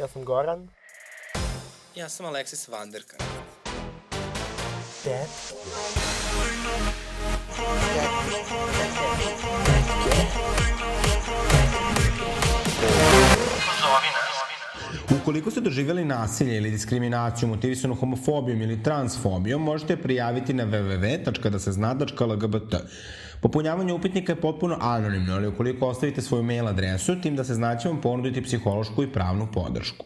Ja sam Goran. Ja sam Alexis Vanderka. Dad. Ukoliko ste doživjeli nasilje ili diskriminaciju motivisanu homofobijom ili transfobijom, možete prijaviti na www.dasezna.lgbt. Popunjavanje upitnika je potpuno anonimno, ali ukoliko ostavite svoju mail adresu, tim da se znaće vam ponuditi psihološku i pravnu podršku.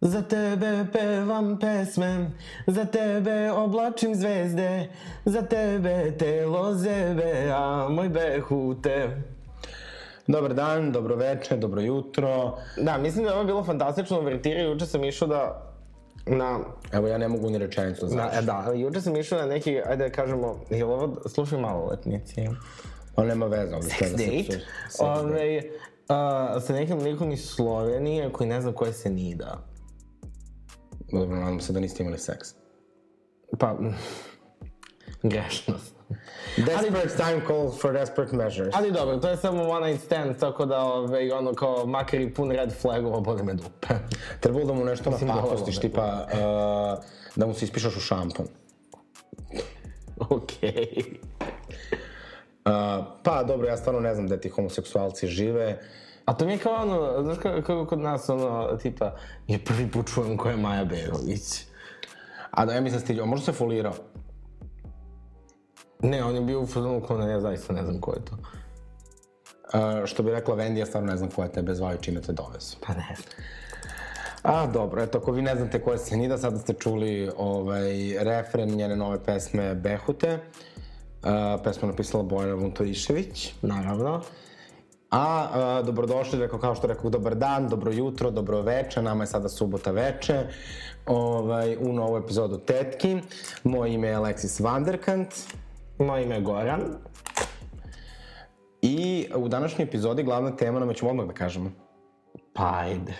Za tebe pevam pesme, za tebe oblačim zvezde, za tebe telo zebe, a moj behute. Dobar dan, dobro večer, dobro jutro. Da, mislim da je ovo bilo fantastično uvertira, juče sam išao da na... Evo, ja ne mogu ni rečenicu, Na, znaš. e, da, juče sam išao na neki, ajde da kažemo, je li ovo, slušaj maloletnici, On nema veze, ovdje sex date, ove, uh, sa nekim likom iz Slovenije koji ne znam koje se nida. Dobro, nadam se da niste imali seks. Pa, grešno sam. Desperate time calls for desperate measures. Ali dobro, to je samo one night stand, tako da, ove, ono, kao, makar i pun red flagova, boli me dupe. Trebalo da mu nešto Mislim, napakostiš, dovoljno. tipa uh, da mu se ispišaš u šampon. Okej. Uh, pa dobro, ja stvarno ne znam gde ti homoseksualci žive. A to mi je kao ono, znaš kako, kako kod nas ono, tipa, je prvi put čujem ko je Maja Berović. A da, ja mislim stilju, a možda se folirao. Ne, on je bio u fazonu kao, ne, ja zaista ne znam ko je to. Uh, što bi rekla Vendi, ja stvarno ne znam ko je tebe zvao i čime te dovezu. Pa ne znam. A, dobro, eto, ako vi ne znate ko je Senida, sada ste čuli ovaj, refren njene nove pesme Behute. Uh, pesmu napisala Bojana Vuntorišević. Naravno. A, a dobrodošli, rekao, kao što rekao, dobar dan, dobro jutro, dobro veče, nama je sada subota veče, ovaj, u novu epizodu Tetki. Moje ime je Alexis Vanderkant Moje ime je Goran. i u današnjoj epizodi glavna tema nam ćemo odmah da kažemo. Pa ajde.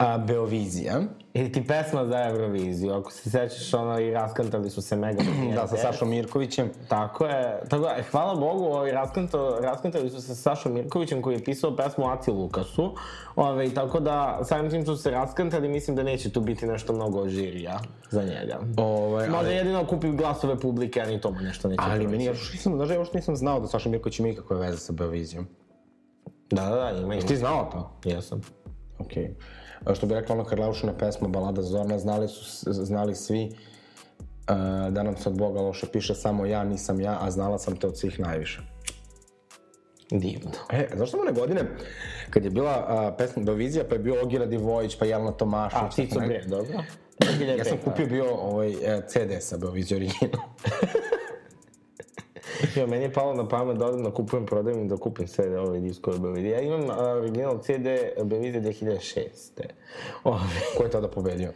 A, Beovizija, Ili ti pesma za Euroviziju, ako se sećaš ono i raskantali su se mega da, sa Sašom Mirkovićem. Tako je. Tako je, hvala Bogu, ovaj, raskanto, raskantali su se sa Sašom Mirkovićem koji je pisao pesmu Aci Lukasu. Ovaj, tako da, samim tim što su se raskantali, mislim da neće tu biti nešto mnogo žirija za njega. Ovaj, Može ali, jedino kupi glasove publike, a ni to mu nešto neće ali meni, ja proći. još nisam, znaš, još nisam znao da Saša Mirković ima ikakve veze sa Beovizijom. Da, da, da, ima, ima. Ti znao to? Jesam. Okej. Okay. Što bi rekla ona Karleušina pesma Balada Zorna, znali su, znali svi uh, da nam se od Boga loše piše samo ja, nisam ja, a znala sam te od svih najviše. Divno. E, znaš samo one godine, kad je bila uh, pesma Beovizija, pa je bio Ogira Divojić, pa Jelena Tomašić. A, tako Bre, dobro. Ja sam kupio bio ovaj, e, CD sa Beovizije original. Jo, meni je palo na pamet da odem da kupujem, prodajem i da kupim CD ove diskove Belvizije. Ja imam original CD Belvizije 2006. Ove, Ko je tada pobedio?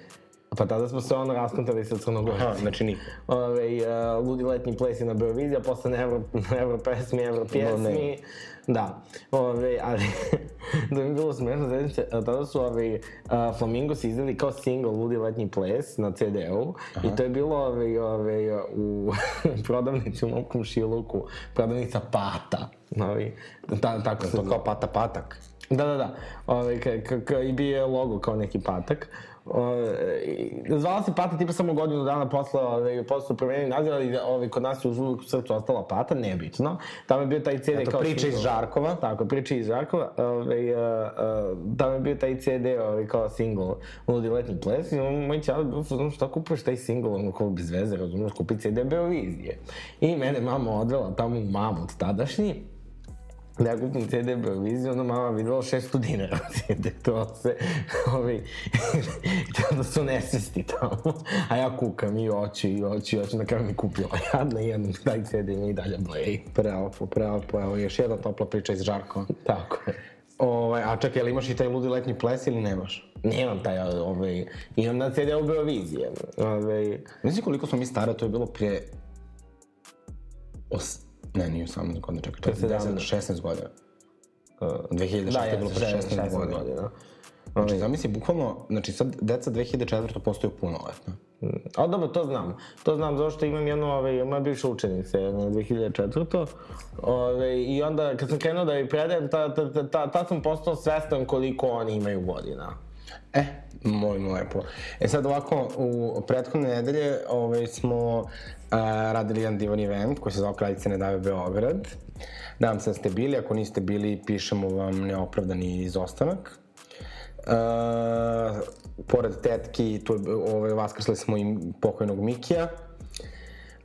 Pa tada smo se ono raskontali sa Crnogorcima. Aha, znači niko. Ove, uh, ludi letnji ples je na Beovizija, posle na Euro, na Euro pesmi, Euro pjesmi. Da, ove, ali da mi je bilo smešno, a tada su ove, uh, Flamingos izdali kao single Ludi letnji ples na CD-u i to je bilo ove, ove, u prodavnici u mom komšiluku, prodavnica Pata. Ove, ta, tako se To kao pata patak. Da, da, da. Ove, ka, ka, ka, I bio je logo kao neki patak. Ove, zvala se Pata tipa samo godinu dana posle, ove, posle su promenili naziv, ali ove, kod nas je uz uvijek srcu ostala Pata, nebitno. Tamo je bio taj CD Eto, kao... priča iz. Žarkova. Tako, priča iz Žarkova. Ove, uh, uh, tamo je bio taj CD ove, kao single Ludi letnji ples i on, moj čale bio fuzon šta kupuješ taj single, ono kao bez veze, razumiješ, kupi CD Beovizije. I mene mama odvela tamo u mamut tadašnji, da ja kupim CD Beoviziju, onda mama videla 600 dinara CD, to se, ovi, to da su nesvesti tamo, a ja kukam i oči, i oči, i oči, na kraju mi kupila jadna i jedan taj CD mi i dalje bleji. Prelepo, prelepo, evo još jedna topla priča iz Žarkova. Tako je. Ovaj, a čekaj, jel imaš i taj ludi letnji ples ili nemaš? Nemam taj, ovaj, imam na CD u Beovizije, ovaj, Znaš koliko smo mi stare, to je bilo prije... Os... Ne, nije 18 godina, čekaj, čekaj, 10, 16 godina. Uh, 2006 da, je bilo pre 16, 16 godina. godina. Znači, zamisli, bukvalno, znači sad deca 2004. postaju punoletna. Ali dobro, to znam. To znam zato što imam jednu, ovaj, moja bivša učenica, jedna 2004. Ove, I onda kad sam krenuo da joj predajem, ta, ta, ta, ta, tad sam postao svestan koliko oni imaju godina. E, molim lepo. E sad ovako, u prethodne nedelje ovaj, smo a, radili jedan divan event koji se zove Kraljice ne dave Beograd. Nadam se da ste bili, ako niste bili, pišemo vam neopravdani izostanak. Uh, pored tetki, tu, ovaj, vaskrsli smo i pokojnog Mikija.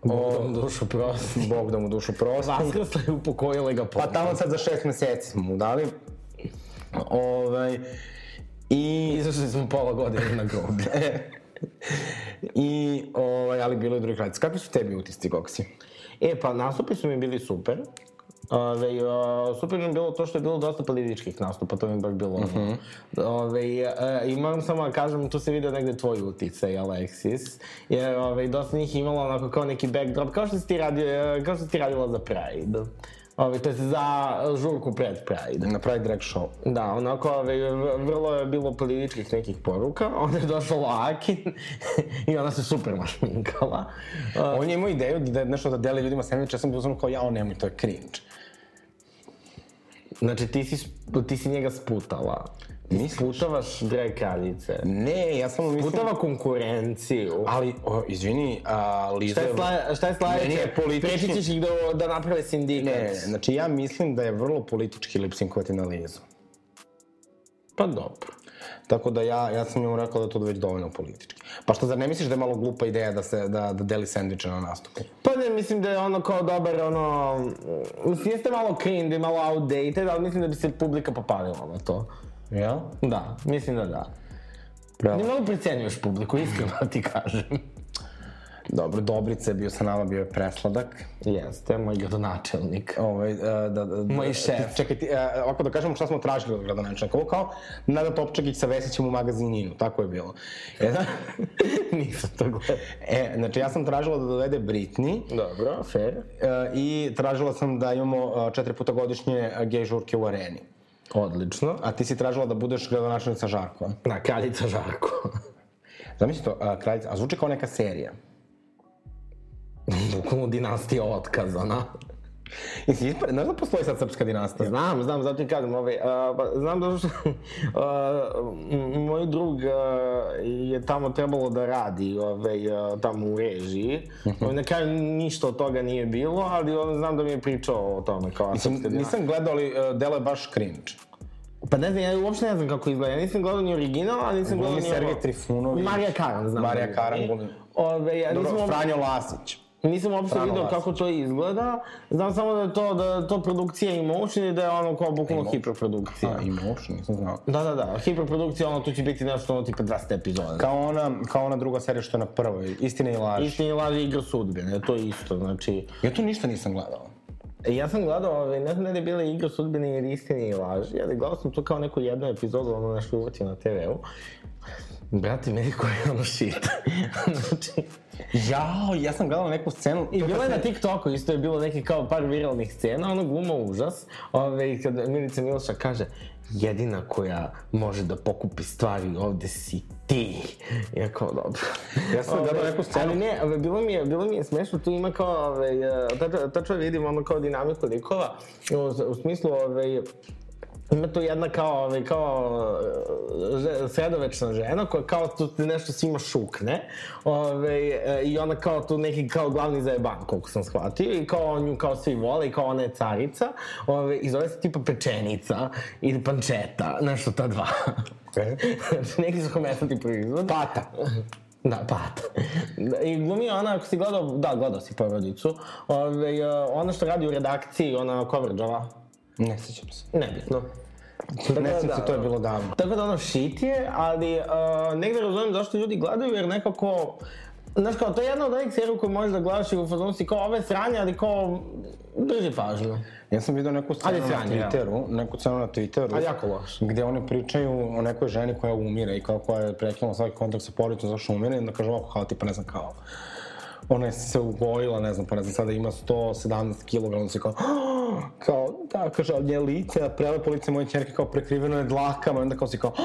Bog da mu dušu prosti. Bog da mu dušu prosti. Vaskrsla i upokojila ga Pa tamo sad za šest meseci smo mu dali. Ovaj, I... Izašli smo pola godine na groblje. I, ovaj, ali bilo je drugi kraljica. Kakvi su tebi utisci, Goksi? E, pa nastupi su mi bili super. Ove, uh, super mi bilo to što je bilo dosta političkih nastupa, to mi je baš bilo uh -huh. Ove, uh, I moram samo da kažem, tu se vidio negde tvoj uticaj, Alexis, jer ove, dosta njih imalo onako kao neki backdrop, kao što si ti, radio, kao što si ti radila za Pride. Ove, to je za žurku pred Pride. Na Pride Drag Show. Da, onako, ove, vrlo je bilo političkih nekih poruka, onda je došao Akin i ona se super našminkala. Uh, On je imao ideju da nešto da deli ljudima sandviče, ja sam bio kao, ja, on nemoj, to je cringe. Znači, ti si, ti si njega sputala. Misliš? Sputavaš drag kraljice. Ne, ja samo mislim... Sputava konkurenciju. Ali, o, izvini, a, Liza... Šta je, sla, šta je sledeće? politički... Preći ćeš ih da, da naprave sindikat. Ne, znači ja mislim da je vrlo politički lipsinkovati na Lizu. Pa dobro. Tako da ja, ja sam njemu rekao da je to već dovoljno politički. Pa što, zar ne misliš da je malo glupa ideja da se, da, da deli sandviče na nastupu? Pa ne, mislim da je ono kao dobar, ono... Mislim, jeste malo cringe malo outdated, ali mislim da bi se publika popalila na to. Ja? Da, mislim da da. Bravo. Ne mnogo precenjuješ publiku, iskreno ti kažem. Dobro, Dobrica je bio sa nama, bio je presladak. Jeste, moj gradonačelnik. Ovaj, da, da, da, moj šef. Čekaj, ti, uh, ovako da kažemo šta smo tražili od gradonačelnika. Ovo kao Nada Topčagić sa Vesićem u magazininu, tako je bilo. E, da, Nisam to gledao. E, znači ja sam tražila da dovede Britney. Dobro, fair. I tražila sam da imamo četiri puta godišnje gej žurke u areni. Odlično. A ti si tražila da budeš gradonačelnica Žarko. Na, kraljica Žarko. Zamisli to, a, kraljica, a zvuči kao neka serija. Bukvalno dinastija otkazana. Jesi ispred, znaš da postoji sad srpska dinastija? Znam, znam, zato ti kažem, ovaj, uh, pa, znam da što uh, moj drug uh, je tamo trebalo da radi ovaj, uh, tamo u režiji. Uh -huh. Na kraju ništa od toga nije bilo, ali on, znam da mi je pričao o tome kao srpska dinastija. Nisam gledao, ali uh, delo je baš cringe. Pa ne znam, ja uopšte ne znam kako izgleda. Ja nisam gledao ni original, a nisam gledao ni... Sergej Trifunović. Marija Karan, znam. Marija Karan, Ove, ja Dobro, nisam... Franjo Lasić. Nisam uopšte Lasić. kako to izgleda. Znam samo da je to, da to produkcija Emotion i da je ono kao bukvalno hiperprodukcija. A, Emotion, nisam znao. Da, da, da. Hiperprodukcija, ono, tu će biti nešto ono tipa 20 epizoda. Kao ona, kao ona druga serija što je na prvoj, Istina i laž. Istina i laži igra sudbine, to je isto, znači... Ja tu ništa nisam gledao. E, ja sam gledao, ovaj, ne znam da je bila igra sudbine ili istine i laži, ali gledao sam to kao neku jednu epizodu, ono nešto uvatio na TV-u. Brate, meni koji je ono shit. znači, Jao, ja sam gledao neku scenu. I bilo je na TikToku, isto je bilo neki kao par viralnih scena, ono gluma užas. Ove, kad Milica Miloša kaže, jedina koja može da pokupi stvari ovde si ti. Ja kao, dobro. Ja sam gledao neku scenu. Ali ne, ove, bilo mi je, bilo mi je smešno, tu ima kao, ove, tačno vidim ono kao dinamiku likova, u, u smislu, ove, Ima tu jedna kao, ovaj, kao že, sredovečna žena koja kao tu ti nešto svima šukne ovaj, e, i ona kao tu neki kao glavni zajeban koliko sam shvatio i kao nju kao svi vole i kao ona je carica ovaj, i zove se tipa pečenica ili pančeta, nešto ta dva. E? znači neki su kometati proizvod. Pata. Da, pat. I glumi ona, ako si gledao, da, gledao si porodicu, ovaj, e, ona što radi u redakciji, ona coverage-ova, Ne sjećam se. nebitno. Tako Ne da, sjećam se, da. to je bilo davno. Tako da ono shit je, ali uh, negde razumem zašto ljudi gledaju, jer nekako... Znaš kao, to je jedna od onih serija koju možeš da gledaš i u fazonu si kao ove sranje, ali kao drži pažnju. Ja sam vidio neku scenu na sranje, ja. Twitteru, neku scenu na Twitteru. Ali jako loše. Gde oni pričaju o nekoj ženi koja umire i kao koja je prekinula svaki kontakt sa porodicom zašto umire i da kaže ovako kao tipa ne znam kao ona je se ugojila, ne znam, pa ne znam, sada ima 117 kg, onda se kao, kao, da, kaže, ali nje lice, prelepo lice moje čerke kao prekriveno je dlakama, onda kao si kao,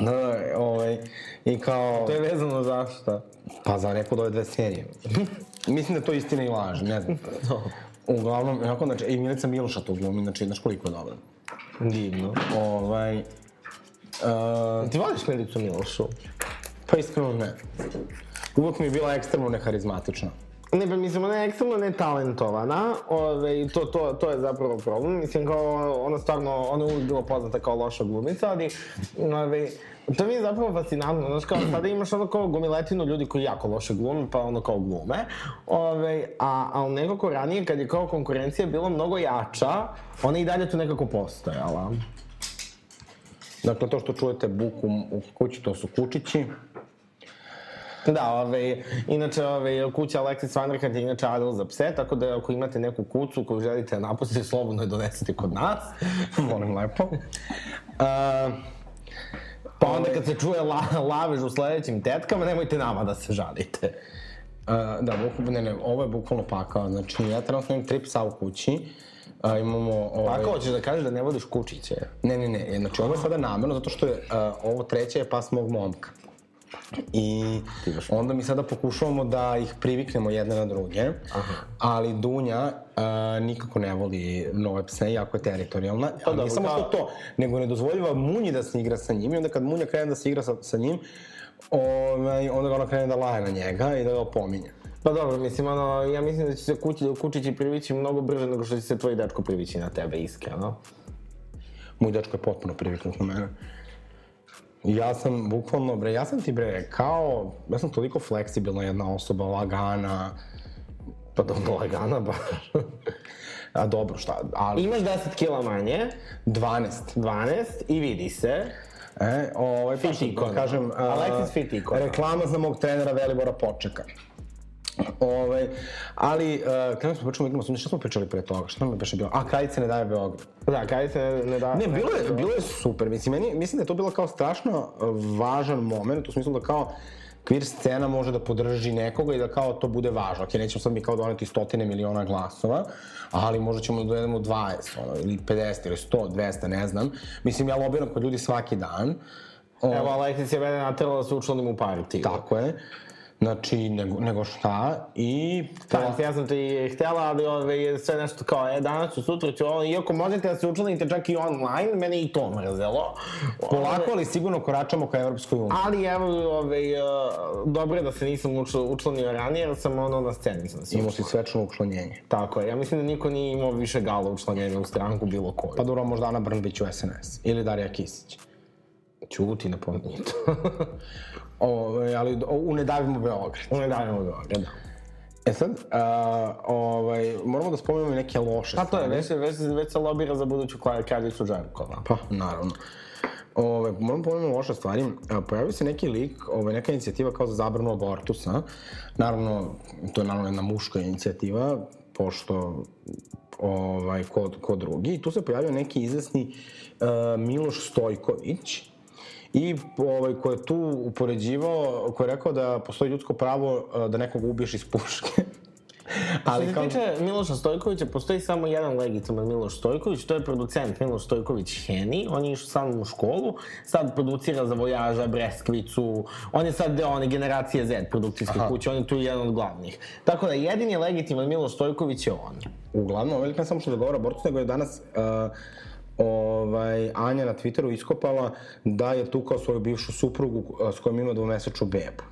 Da, da, ovaj, i kao... To je vezano za šta? Pa za neku od ove dve serije. Mislim da je to istina i laž, ne znam. Uglavnom, onako, znači, i Milica Miloša to glumi, znači, znaš koliko je dobro. Divno. Ovaj, uh, Ti voliš Milicu Milošu? Pa iskreno ne. Uvijek mi je bila ekstremno neharizmatična. Ne, pa mislim, ona je ekstremno netalentovana, ove, to, to, to je zapravo problem. Mislim, kao, ona stvarno, ona je uvijek bila poznata kao loša glumica, ali, ove, to mi je zapravo fascinantno, znaš, kao, sada imaš ono kao gomiletinu ljudi koji jako loše glume, pa ono kao glume, ove, a, a nekako ranije, kad je kao konkurencija bila mnogo jača, ona i dalje tu nekako postojala. Dakle, to što čujete buku u kući, to su kučići. Da, ove, inače, ove, kuća Alexis Vanderkant je inače adel za pse, tako da ako imate neku kucu koju želite napustiti, slobodno je donesete kod nas. Molim lepo. Uh, Pa onda kad se čuje la, lavež u sledećim tetkama, nemojte nama da se žalite. Uh, da, buk, ne, ne, ovo je bukvalno pakao. Znači, ja trenutno imam tri psa u kući. Uh, imamo... Ovaj, Ako hoćeš da kažeš da ne voliš kučiće. Ne, ne, ne. Znači, ovo je sada namerno, zato što je uh, ovo treće je pas mog momka. I onda mi sada pokušavamo da ih priviknemo jedne na druge, Aha. ali Dunja uh, nikako ne voli nove pse, jako je teritorijalna. Pa dobro, nije samo što to, nego ne dozvoljava Munji da se igra sa njim i onda kad Munja krene da se igra sa, sa njim, ovaj, onda ga ona krene da laje na njega i da ga opominje. Pa dobro, mislim, ono, ja mislim da će se kući, kučići privići mnogo brže nego što će se tvoj dečko privići na tebe, iskreno. Moj dečko je potpuno priviknut na mene. Ja sam bukvalno, bre, ja sam ti bre, kao, ja sam toliko fleksibilna jedna osoba, lagana, Pa dobro, lagana baš. a dobro, šta, ali Imaš 10 kila manje, 12. 12, i vidi se. E, ovaj, Fit pa, ikona. da kažem, a, Alexis fit ikona. reklama za mog trenera Velibora Počeka. Ovaj, ali, uh, kada smo pričali o igrama, sunce, šta smo pričali pre toga? Šta nam je beše bilo? A, kraljice ne daje Beograd. Da, kaj se ne, ne da... Ne, bilo je, bilo je super. Mislim, meni, mislim da je to bilo kao strašno uh, važan moment, u smislu da kao queer scena može da podrži nekoga i da kao to bude važno. Ok, nećemo sad mi kao doneti stotine miliona glasova, ali možda ćemo da dovedemo 20, ono, ili 50, ili 100, 200, ne znam. Mislim, ja lobiram kod ljudi svaki dan. Evo, Alexis je mene naterala da se učlanim u partiju. Tako je. Znači, nego, nego šta, i... Da, ja sam ti htjela, ali ove, sve nešto kao, e, danas ću, sutra ću, ono, iako možete da se učlanite čak i online, mene i to mrzelo. Polako, ali sigurno koračamo ka Evropskoj uniji. Ali evo, ove, uh, dobro je da se nisam učl, učlanio ranije, jer sam ono na sceni sam se učlanio. si svečno učlanjenje. Tako je, ja mislim da niko nije imao više gala učlanjenja u stranku bilo koju. Pa dobro, možda Ana Brnbić u SNS. Ili Darija Kisić. Čuti na to. O, ali u Ne davimo Beograd. U ne davimo Beograd, da. E sad, a, ovaj, moramo da spomenemo neke loše Pa to je, stvari. već, već, već se lobira za buduću kralj- kraljicu Žarkova. Pa, naravno. Ove, moramo pomenuti loše stvari. Pojavio se neki lik, ove, neka inicijativa kao za zabranu abortusa. Naravno, to je naravno jedna muška inicijativa, pošto ovaj, ko, ko drugi. I tu se pojavio neki izvesni uh, Miloš Stojković, i ovaj, ko je tu upoređivao, ko je rekao da postoji ljudsko pravo uh, da nekog ubiješ iz puške. Ali Što se tiče Miloša Stojkovića, postoji samo jedan legitiman Miloš Stojković, to je producent Miloš Stojković Heni, on je išao sa mnom u školu, sad producira za Vojaža, Breskvicu, on je sad deo one generacije Z produkcijske Aha. kuće, on je tu jedan od glavnih. Tako da jedini legitiman Miloš Stojković je on. Uglavnom, lik ne samo što zagovara abortus, nego je danas uh, ovaj, Anja na Twitteru iskopala da je tukao svoju bivšu suprugu s kojom ima dvomesečnu bebu.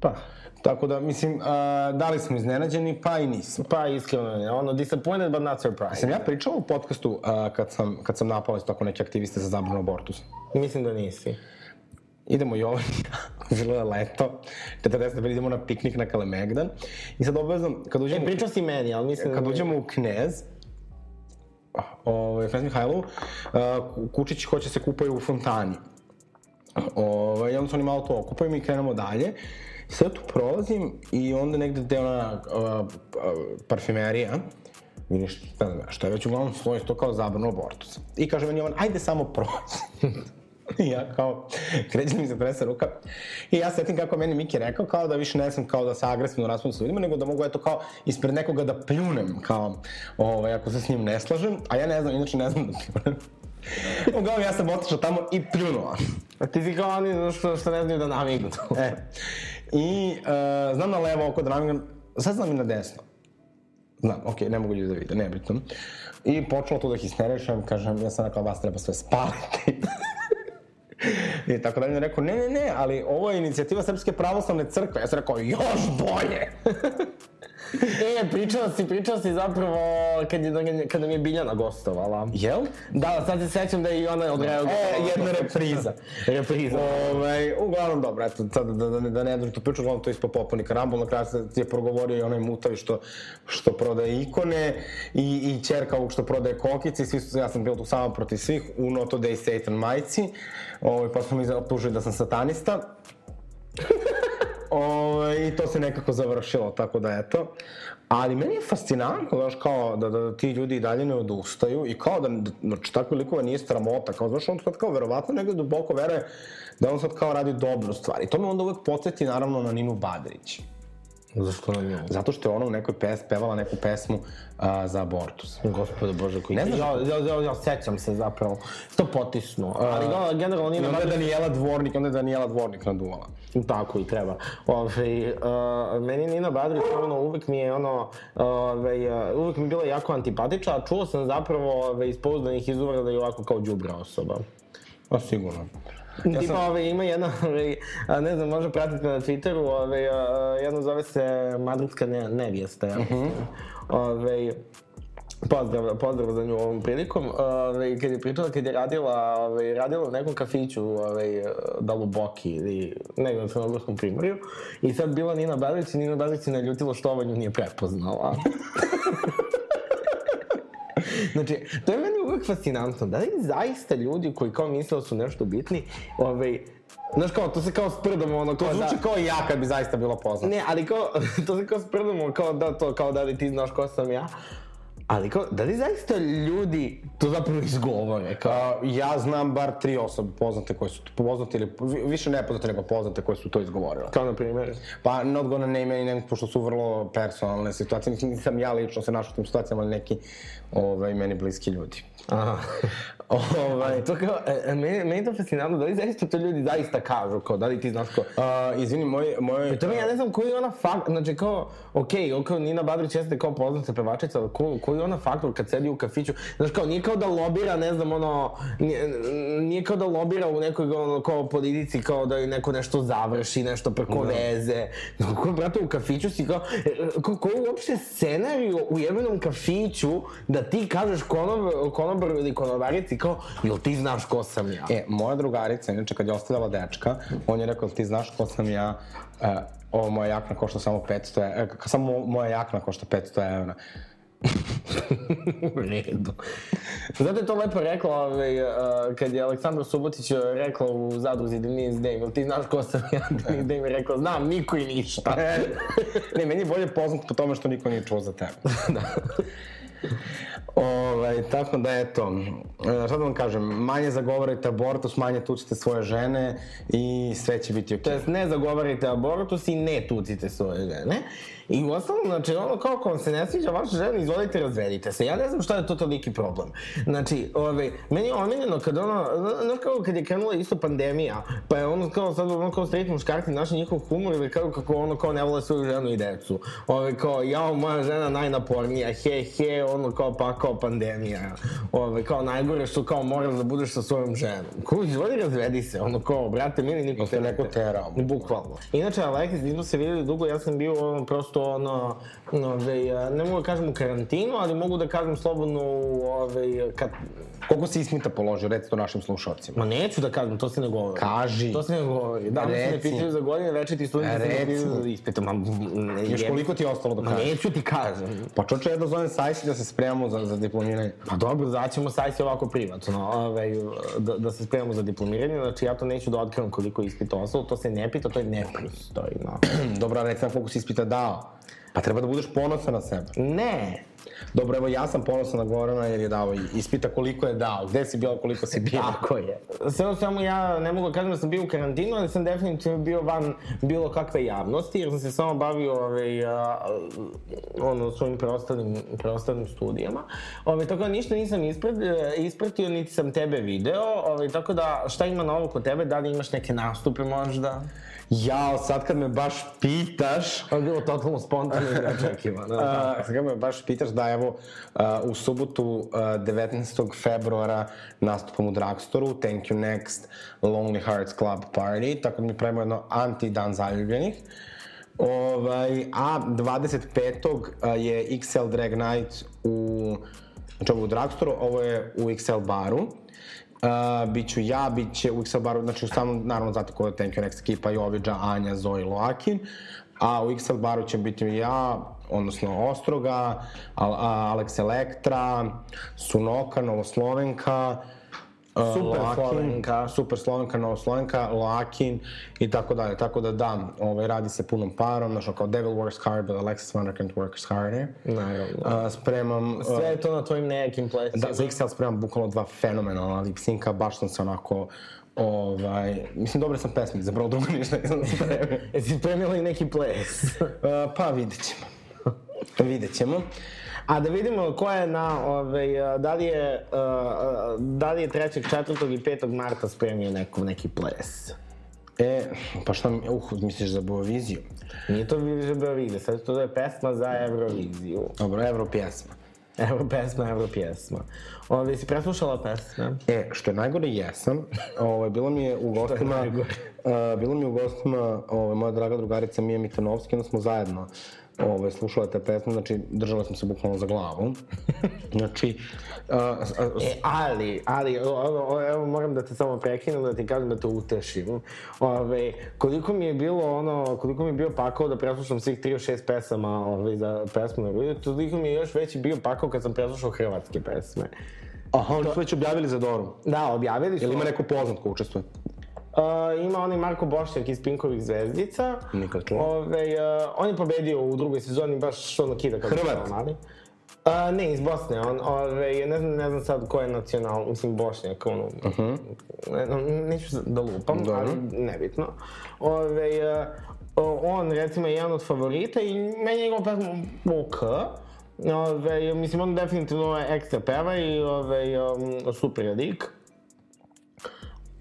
Pa, Tako da, mislim, uh, da li smo iznenađeni, pa i nismo. pa iskreno ono, disappointed but not surprised. Sam ja pričao u podcastu uh, kad, sam, kad sam napao tako neke aktiviste za zabranu abortusa. Mislim da nisi. Idemo Jovan, bilo je leto, 40 idemo na piknik na Kalemegdan. I sad obavezno, kad uđemo... E, pričao si meni, ali mislim kad da... uđemo u Knez, ovaj, Knez Mihajlov, uh, Kučić hoće se kupaju u fontani. Ovaj, I onda su oni malo to okupaju mi krenemo dalje. I sad tu prolazim i onda negde gde ona parfumerija, vidiš, ne što je već uglavnom stoji to kao zabrano abortusa. I kaže meni on, ajde samo prođi. I ja kao, kreće mi se trese ruka. I ja setim kako meni Miki rekao, kao da više ne sam kao da se agresivno raspravim sa ljudima, nego da mogu eto kao ispred nekoga da pljunem, kao, ovaj, ako se s njim ne slažem, a ja ne znam, inače ne znam da pljunem. Uglavnom, ja sam otišao tamo i pljunuo. A ti si kao oni što, što ne znaju da namignu. E. I uh, znam na levo oko da namignem, sad znam i na desno. Znam, okej, okay, ne mogu ljudi da vide, nebitno. I počelo tu da histerišem, kažem, ja sam rekao, vas treba sve spaliti. I tako dalje, rekao, ne, ne, ne, ali ovo je inicijativa Srpske pravoslavne crkve. Ja sam rekao, još bolje! e, pričala si, pričala si zapravo kad, je, kada mi je Biljana gostovala. Jel? Da, sad se sećam da je i ona odreagovala. E, jedna repriza. repriza. Ovaj, uglavnom, dobro, eto, sad da, da, da ne dužim tu priču, uglavnom to ispo popuni karambol, na kraju se je progovorio i onaj mutavi što, što prodaje ikone i, i čerka ovog što prodaje kokice i svi su, ja sam bio tu samo protiv svih, u Noto Day Satan majci, ovaj, pa su mi optužili da sam satanista. O, ovaj, I to se nekako završilo, tako da eto. Ali meni je fascinantno, znaš, kao da, da, da ti ljudi i dalje ne odustaju i kao da, znači, takve likova nije stramota, kao, znaš, on sad kao verovatno negde duboko veruje da on sad kao radi dobru stvar. I to me onda uvek podsjeti naravno na Ninu Badrić. Zašto na nju? Zato što je ona u nekoj pes, pevala neku pesmu a, za abortus. Gospode Bože, koji... Ne znaš... Ja, ja, ja, ja sećam se zapravo. To potisnu. Ali da, generalno. I onda je Daniela Dvornik, onda je Daniela Dvornik naduvala. Tako i treba. Ove, uh, meni Nina Badrić, ono, uvek mi je ono, ove, uvek mi je bila jako antipatiča, a čuo sam zapravo ove, iz pouzdanih izvora da je ovako kao džubra osoba. Pa sigurno. Ja Tipa, sam... ove, ima jedna, ove, ne znam, može pratiti na Twitteru, ove, jedna zove se Madridska ne, nevijesta, ja mislim. -huh. ove, Pozdrav, pozdrav za nju ovom prilikom. Ove, kad je pričala, kad je radila, ove, radila u nekom kafiću, ove, da Luboki ili negdje na Crnogorskom primorju. I sad bila Nina Belić i Nina Belić se naljutila što ova nju nije prepoznala. znači, to je meni uvek fascinantno. Da li zaista ljudi koji kao misle da su nešto bitni, ovaj, Znaš kao, to se kao sprdamo, ono kao to zvuči da... kao ja kad bi zaista bilo poznato. Ne, ali kao, to se kao sprdamo, kao da to, kao da li ti znaš ko sam ja. Ali kao, da li zaista ljudi to zapravo izgovore? Kao... Uh, ja znam bar tri osobe poznate koje su poznate ili više nepoznate nego poznate koje su to izgovorile. Kao na primjer? Pa not gonna name any names, pošto su vrlo personalne situacije. Nisam ja lično se našao u tim situacijama, ali neki ovaj, meni bliski ljudi. Aha. ovaj, to kao, e, e, meni, to fascinantno, da li zaista to ljudi zaista kažu, kao, da li ti znaš ko... Uh, izvini, moj... moj Pri tome ja ne znam koji je ona fakt, znači kao, okej, okay, okay, Nina Badrić jeste kao poznata pevačica, ali ko, koji je ona faktor kad sedi u kafiću, znaš kao, nije kao da lobira, ne znam, ono, nije, nije kao da lobira u nekoj, ono, kao politici, kao da neko nešto završi, nešto preko da. veze, kao, brate, u kafiću si kao, e, ko, koji je uopšte scenariju u jebenom kafiću da ti kažeš konob, konobaru ili konobarici kao, jel ti znaš ko sam ja? E, moja drugarica, inače kad je ostavljala dečka, on je rekao, ti znaš ko sam ja, uh, ovo moja jakna košta samo 500 evra, samo moja jakna košta 500 evra. u redu. Zato je to lepo rekla, ovaj, uh, kad je Aleksandar Subotić rekla u zadruzi Denise Dame, ti znaš ko sam ja? Denise Dame je rekla, znam, niko i ništa. ne, meni je bolje poznat po tome što niko nije čuo za tebe. da. Ovaj, tako da eto, e, šta da vam kažem, manje zagovarajte abortus, manje tucite svoje žene i sve će biti okej. Okay. To ne zagovarajte abortus i ne tucite svoje žene. I u osnovu, znači, ono, kao ako vam se ne sviđa vaša žena, izvolite, razvedite se. Ja ne znam šta je to toliki problem. Znači, ove, meni je omiljeno kad ono, znaš kao kad je krenula isto pandemija, pa je ono kao sad ono kao straight muškarci našli njihov humor ili kao kako ono kao ne vole svoju ženu i decu. Ove, kao, jao, moja žena najnapornija, he, he, ono kao pa kao pandemija. Ove, kao najgore što kao moraš da budeš sa svojom ženom. Ko, izvoli razvedi se, ono kao, brate, mili niko te neko terao. Bukvalno. Inače, Alekis, nismo se videli dugo, ja sam bio ono, prosto ono, ove, ne mogu da kažem u karantinu, ali mogu da kažem slobodno u, ove, kad... Koliko si ismita položio, reci to našim slušalcima? Ma neću da kažem, to se ne govori. Kaži. To se ne govori. Da, se ne pitaju za godine, večeti studenti se ne pitaju za ispita. Ma, ne, Još koliko ti je ostalo da kažeš? Ma neću ti kažem. Pa čoče, ja da zovem Sajsi da se spremamo za, za diplomiranje. Pa dobro, zaćemo Sajsi ovako privatno, ove, da, da se spremamo za diplomiranje, znači ja to neću da otkrivam koliko ispita ostalo, to se ne pita, to je nepristojno. Dobro, recimo si ispita dao. Pa treba da budeš ponosan na sebe. Ne, Dobro, evo ja sam ponosan na Gorana jer je dao ispita koliko je dao, gde si bila, koliko si bila. Tako je. Sve u svemu ja ne mogu da kažem da sam bio u karantinu, ali sam definitivno bio van bilo kakve javnosti, jer sam se samo bavio ovaj, a, ono, svojim preostalim, preostalim studijama. Ovaj, tako da ništa nisam ispred, ispratio, niti sam tebe video, ovaj, tako da šta ima novo kod tebe, da li imaš neke nastupe možda? Jao, sad kad me baš pitaš, Ovo je bilo totalno spontano i neočekivano. Uh, sad kad me baš pitaš da evo uh, u subotu uh, 19. februara nastupam u Dragstoru, Thank You Next, Lonely Hearts Club Party, tako da mi pravimo jedno anti-dan zaljubljenih. Ovaj, a 25. Uh, je XL Drag Night u, znači ovo u Dragstoru, ovo je u XL baru. Uh, biću ja, bit će u XL baru, znači u samom, naravno znate ko je Thank Next ekipa, Joviđa, Anja, Zoe, Loakin. A u XL baru će biti ja, odnosno Ostroga, Al Alex Elektra, Sunoka, Novoslovenka, Super Loakin, Slovenka. Super Slovenka, Novoslovenka, Loakin i tako dalje. Tako da da, ovaj, radi se punom parom, znaš, kao Devil Works Hard, but Alexis Wonderkind works harder. Naravno. Uh, spremam... uh, Sve je to na tvojim nekim plesima. Da, za XL spremam bukvalno dva fenomenalna lip synca, baš sam se onako, ovaj, mislim, dobre sam pesme, zapravo drugo ništa nisam spremio. Jesi spremila i neki ples? Uh, pa vidjet ćemo. vidjet ćemo. A da vidimo ko je na, ovaj, da li je, da li je 3., 4. i 5. marta spremio neko, neki ples. E, pa šta uh, misliš za Boaviziju? Nije to više Eurovizija, sad to je pesma za Euroviziju. Dobro, Evro pjesma. Evo pesma, evo pjesma. Ovdje si preslušala pesme? E, što je najgore, jesam. Ovaj, bilo mi je u gostima, uh, bilo mi je u gostima ovaj, moja draga drugarica Mija Mitanovski, onda smo zajedno ovaj, slušale te pesme, znači držale smo se bukvalno za glavu. znači, uh, uh, E, ali, ali, evo moram da te samo prekinem, da ti kažem da te utešim. Ove, koliko mi je bilo ono, koliko mi je bio pakao da preslušam svih 36 pesama ove, za pesmu na toliko mi je još veći bio pakao kad sam preslušao hrvatske pesme. aha, oni su već objavili za Doru. Da, objavili su. Jel ima neko poznat ko učestvuje? Uh, ima onaj Marko Bošnjak iz Pinkovih zvezdica. Nikad čuo. Ove, uh, on je pobedio u drugoj sezoni, baš ono kida kako Hrvat? mali. Uh, ne, iz Bosne, on, ove, ne znam, ne znam sad ko je nacional, mislim Bošnjak, ono, ne, no, neću da lupam, Dobro. ali nebitno. Ove, uh, on, recimo, je jedan od favorita i meni je njegova pesma ok. Ove, mislim, on definitivno je ekstra peva i ove, um, super je lik.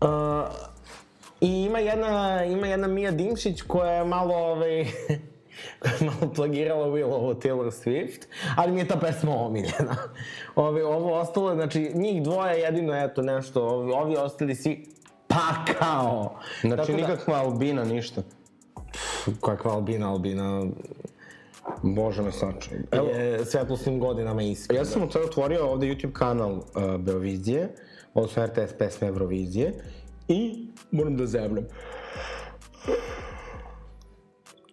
Uh, I ima jedna, ima jedna Mija Dimšić koja je malo, ovaj, koja je malo plagirala Willow od Taylor Swift, ali mi je ta pesma omiljena. Ovi, ovo ostalo, znači, njih dvoje jedino, eto, nešto, ovi, ovi ostali svi, pa kao. Znači, Tako da- nikakva Albina, ništa. Kakva Albina, Albina, Bože me sačuvaj. Evo, je svetlosnim godinama ispred. ja sam sad otvorio ovde YouTube kanal uh, Beovizije, su RTS pesme Eurovizije, i moram da zevnem.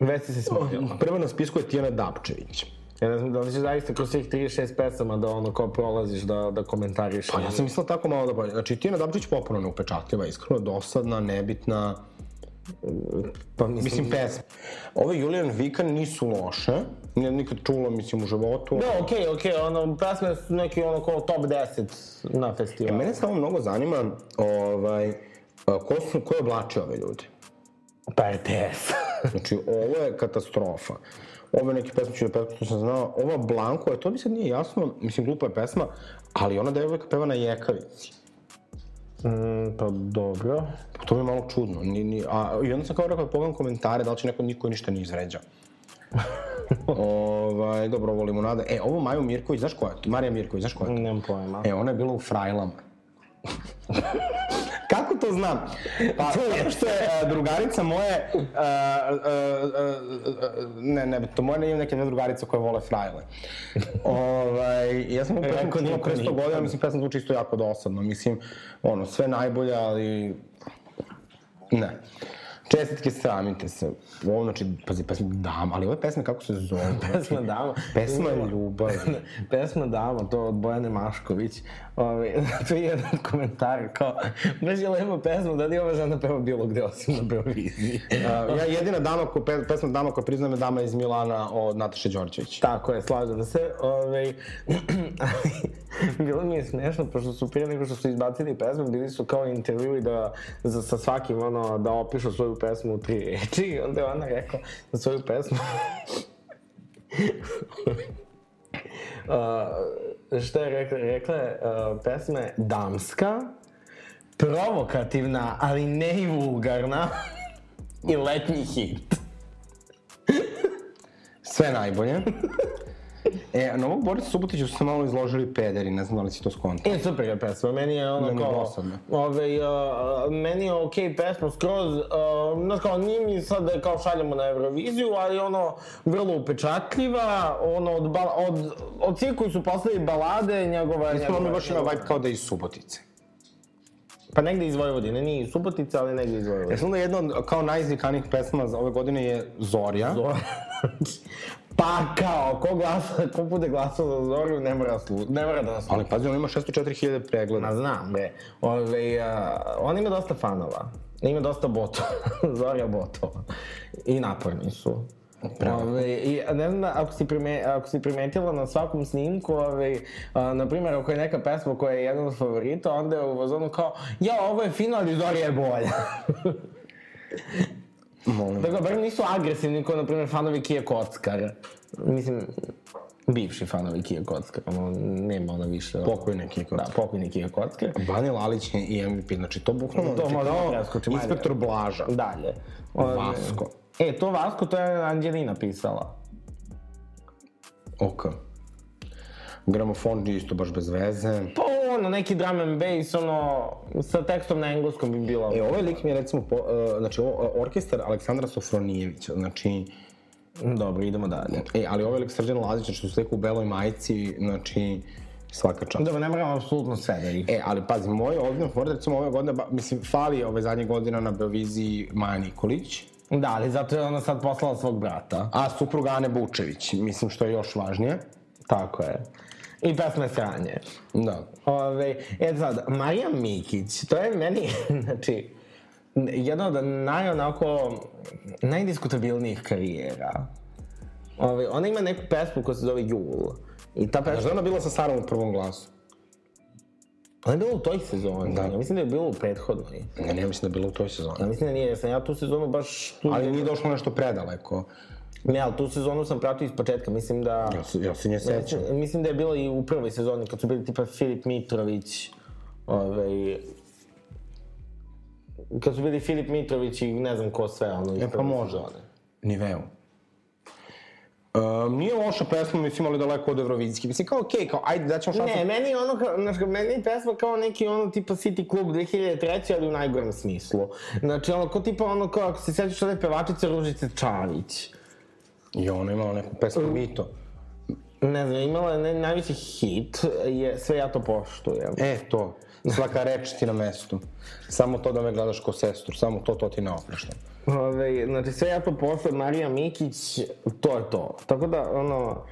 Već si se smijela. Prva na spisku je Tijana Dapčević. Ja ne znam da li ćeš zaista kroz svih 36 pesama da ono kao prolaziš da, da komentariš. Pa ja sam mislila tako malo da bolje. Znači, Tijana Dapčević popuno neupečatljiva, iskreno dosadna, nebitna, Pa mislim, mislim pesme. Ove Julian Vikan nisu loše, nije nikad čula, mislim, u životu. Da, okej, okej, ono, pesme su neki ono kao top 10 na E, festivalu. mene samo mnogo zanima, ovaj, a, ko, su, ko je oblačio ove ljude? Pa RTS. Znači, ovo je katastrofa. Ove neke pesme ću da pesme, što sam znao. Ova Blanko, je, to mi sad nije jasno, mislim, glupa je pesma, ali ona devojka peva na jekavici. mm, pa dobro. To mi je malo čudno. Ni, ni, a, I onda sam kao rekao, da pogledam komentare, da li će neko niko ništa ne izređa. ovaj, dobro, ovo limonada. E, ovo Maju Mirković, znaš ko je? Marija Mirković, znaš ko je? Nemam pojma. E, ona je bila u Frajlama. Kako to znam? Pa, zato što je uh, drugarica moje, uh, uh, uh, ne, ne, to moje ne imam neke dve drugarice koje vole frajle. ovaj, ja sam u pesmu pre 100 nikad. godina, mislim, pesma zvuči isto jako dosadno. Mislim, ono, sve najbolje, ali... Ne. Čestitke, sramite se. Ovo, znači, pazi, pesma Dama, ali ove pesme kako se zove? Pesma Dama. Pesma ljubav. Pesma Dama, to od Bojane Mašković. Ove, tu je jedan komentar kao, baš je lepa pesma, da li ova žena peva bilo gde osim na Beoviziji. Uh, ja jedina dama, ko, pe, pesma Dama koja priznajem je Dama iz Milana od Nataše Đorđević. Tako je, slažem se. Ove, bilo mi je smešno, pošto su prije nego što su izbacili pesmu, bili su kao intervjui da, za, sa svakim, ono, da opišu svoju pesmu u tri reči. I onda je ona rekla za svoju pesmu... uh, šta je rekla? Rekla je, uh, pesma je damska, provokativna, ali ne i vulgarna i letnji hit. Sve najbolje. E, na ovog Borisa Subotića su se malo izložili pederi, ne znam da li si to skontao. E, super je pesma, meni je ono Meni kao... Ove, uh, meni je okej okay pesma skroz, uh, znaš kao, nije mi sad da kao šaljemo na Euroviziju, ali ono, vrlo upečatljiva, ono, od, bal, od, od svih koji su postavili balade, njegova... Mislim, on mi njegova- baš ima vibe kao da je iz Subotice. Pa negde iz Vojvodine, nije iz Subotice, ali negde iz Vojvodine. Ja sam da jedna od kao najizvikanijih pesma za ove godine je Zorja. Zora. pa kao, ko glasa, ko bude glasao za Zoru, ne mora, slu, ne mora da nas Ali pazi, on ima 604.000 pregleda. Ma znam, bre. Ove, a, on ima dosta fanova. Ima dosta botova. Zorja botova. I naporni su. Ove, I ne znam da, ako si, prime, ako si primetila na svakom snimku, ove, a, na primjer, ako je neka pesma koja je jedan od favorita, onda je u vazonu kao, ja, ovo je fino, ali Zorja je bolja. Molim. Dakle, bar nisu agresivni kao, na primjer, fanovi Kije Kockara. Mislim, bivši fanovi Kije Kockara, ono, nema ono više. Pokojni Kije Kockar. Da, pokojni Kije Kockar. Vani Lalić je i MVP, znači to bukvalno... To znači, preskočimo, ajde. Inspektor Blaža. Dalje. Ove, Vasko. E, to Vasko, to je Anđelina pisala. Ok. Gramofon je isto baš bez veze. Pa ono, neki drum and bass, ono, sa tekstom na engleskom bi bilo. E, ovaj lik mi je recimo, po, uh, znači ovo, uh, orkestar Aleksandra Sofronijevića, znači, Dobro, idemo dalje. e, ali ovaj lik Srđan Lazić, znači, što se u beloj majici, znači, svaka čast. Dobro, ne moramo apsolutno sve da ih... E, ali pazi, moj ozbiljno favorit, recimo ove godine, ba, mislim, fali ove zadnje godina na Beoviziji Maja Nikolić, Da, ali zato je ona sad poslala svog brata. a supruga Ane Bučević, mislim što je još važnije. Tako je. I pesme Franje. Da. Ove, e sad, Marija Mikić, to je meni, znači, jedna od najonako najdiskutabilnijih karijera. Ove, ona ima neku pesmu koja se zove Jul. I ta Znaš da pesma, ona bila sa Sarom u prvom glasu? ona je bila u toj sezoni. Da. Ja mislim da je bila u prethodnoj. Ne, ne, mislim da je bila u toj sezoni. Ja mislim da nije, jer sam ja tu sezonu baš... Tu, Ali nije došlo nešto predaleko. Ne, ali tu sezonu sam pratio iz početka, mislim da... Ja se, ja se nje sećam. Mislim, mislim da je bilo i u prvoj sezoni, kad su bili tipa Filip Mitrović, ovaj... Kad su bili Filip Mitrović i ne znam ko sve, ono, iz E, pa može. sezone. Niveu. Um, nije loša pesma, mislim, ali daleko od Eurovizijski. Mislim, kao, okej, okay, kao, ajde, daćemo šansu. Ne, meni je ono, kao, znaš, meni je pesma kao neki ono tipa City Club 2003. ali u najgorem smislu. Znači, ono, kao tipa ono, kao, ako se sećaš ove pevačice Ružice Čavić. I ona imala neku pesmu Mito. Ne znam, imala je najveći hit, je Sve ja to poštujem. E, to. Svaka reč ti na mestu. Samo to da me gledaš ko sestru, samo to, to ti ne opraštam. Ove, znači sve ja to posle Marija Mikić, to je to. Tako da, ono,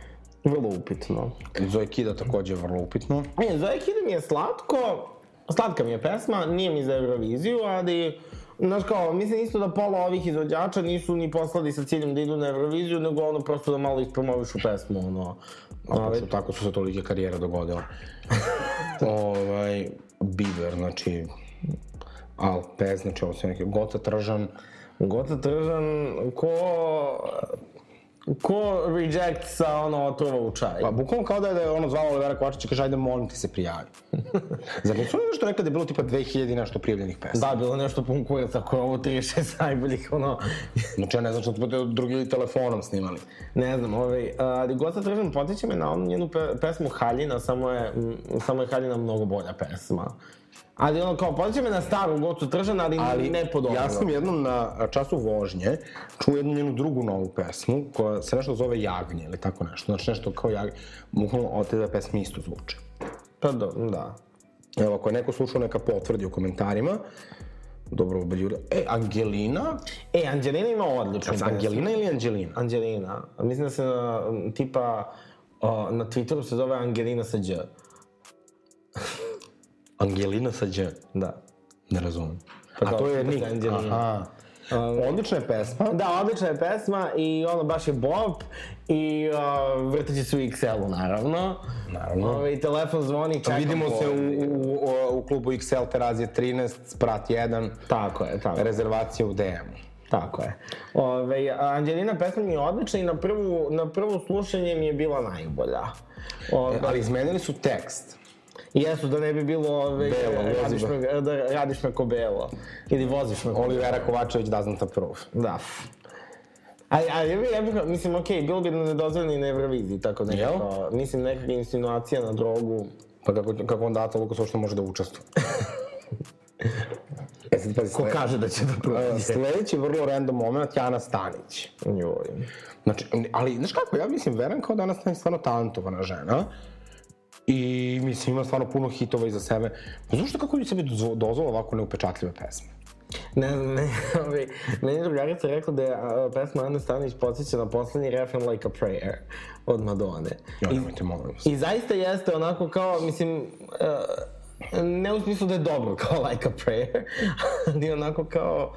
vrlo upitno. Zoe Kida takođe je vrlo upitno. E, Zoe Kida mi je slatko, slatka mi je pesma, nije mi za Euroviziju, ali, znaš kao, mislim isto da pola ovih izvođača nisu ni poslali sa ciljem da idu na Euroviziju, nego ono prosto da malo ispromovišu pesmu, ono. A pošto tako su se tolike karijere dogodile. ovaj, Bieber, znači, Alpez, znači ovo su neke, Goca Tržan, Gota Tržan, ko... Ko reject sa ono otrova u čaj? Pa, bukvalno kao da je, da ono zvalo Olivera Kovačića i kaže, ajde, molim ti se prijavi. Zar nisu oni nešto rekli da je bilo tipa 2000 i nešto prijavljenih pesama? Da, bilo nešto pun kurac, ako je ovo 36 najboljih, ono... Znači, ja ne znam što su drugi telefonom snimali. Ne znam, ovaj, ali Goca Tržan potiče me na onu njenu pe, pesmu Haljina, samo je, m, samo je Haljina mnogo bolja pesma. Ali ono, kao, potiče me na staru Gocu Tržan, ali, Ali ne po dobro. ja sam jednom na času vožnje čuo jednu njenu drugu novu pesmu koja se nešto zove Jagnje ili tako nešto. Znači nešto kao Jagnje. Bukvalno od te dve pesme isto zvuče. Pa do, da. Evo, ako je neko slušao, neka potvrdi u komentarima. Dobro, Baljura. E, Angelina? E, Angelina ima odličnu Jel Angelina ili Angelina? Angelina. Mislim da se na, tipa, o, na Twitteru se zove Angelina sa Đ. Angelina sa Đ. Da. Ne razumem. Pa A to je Nick. Angelina. Aha. Odlična je pesma. Da, odlična je pesma i ono baš je bop i uh, vrteći su u XL-u naravno. Naravno. Ove, telefon zvoni, čekam Vidimo se u, u, u, u klubu XL Terazije 13, sprat 1, Tako je, tako rezervacija u DM-u. Tako je. Ove, Angelina pesma mi je odlična i na, prvu, na prvo slušanje mi je bila najbolja. Ove, E, Ali izmenili su tekst. Jesu, da ne bi bilo ove, Belo, vozi radiš, me. me, da radiš me ko belo. Ili voziš me ko Olivera Kovačević doesn't approve. Da. Ali, ali ja bih, ja bih, mislim, okej, bilo bi nedozvoljeno i na Euroviziji, tako nekako, mislim, nekakva insinuacija na drogu. Pa kako, kako onda Ata Lukas uopšte može da učestvuje? e sad pazi, Ko kaže da će da e, prođe? Sledeći vrlo random moment, Jana Stanić. Joj. Znači, ali, znaš kako, ja mislim, verujem kao da Jana Stanić stvarno talentovana žena. I mislim, ima stvarno puno hitova iza sebe. Pa zašto kako ljudi sebi dozvo- dozvola ovako neupečatljive pesme? Ne, ne, ovaj, meni je drugarica rekla da je a, pesma Ane Stanić podsjeća na poslednji refren Like a Prayer od Madone. I, nemojte, molim vas. I zaista jeste onako kao, mislim, uh, ne u smislu da je dobro kao Like a Prayer, ali onako kao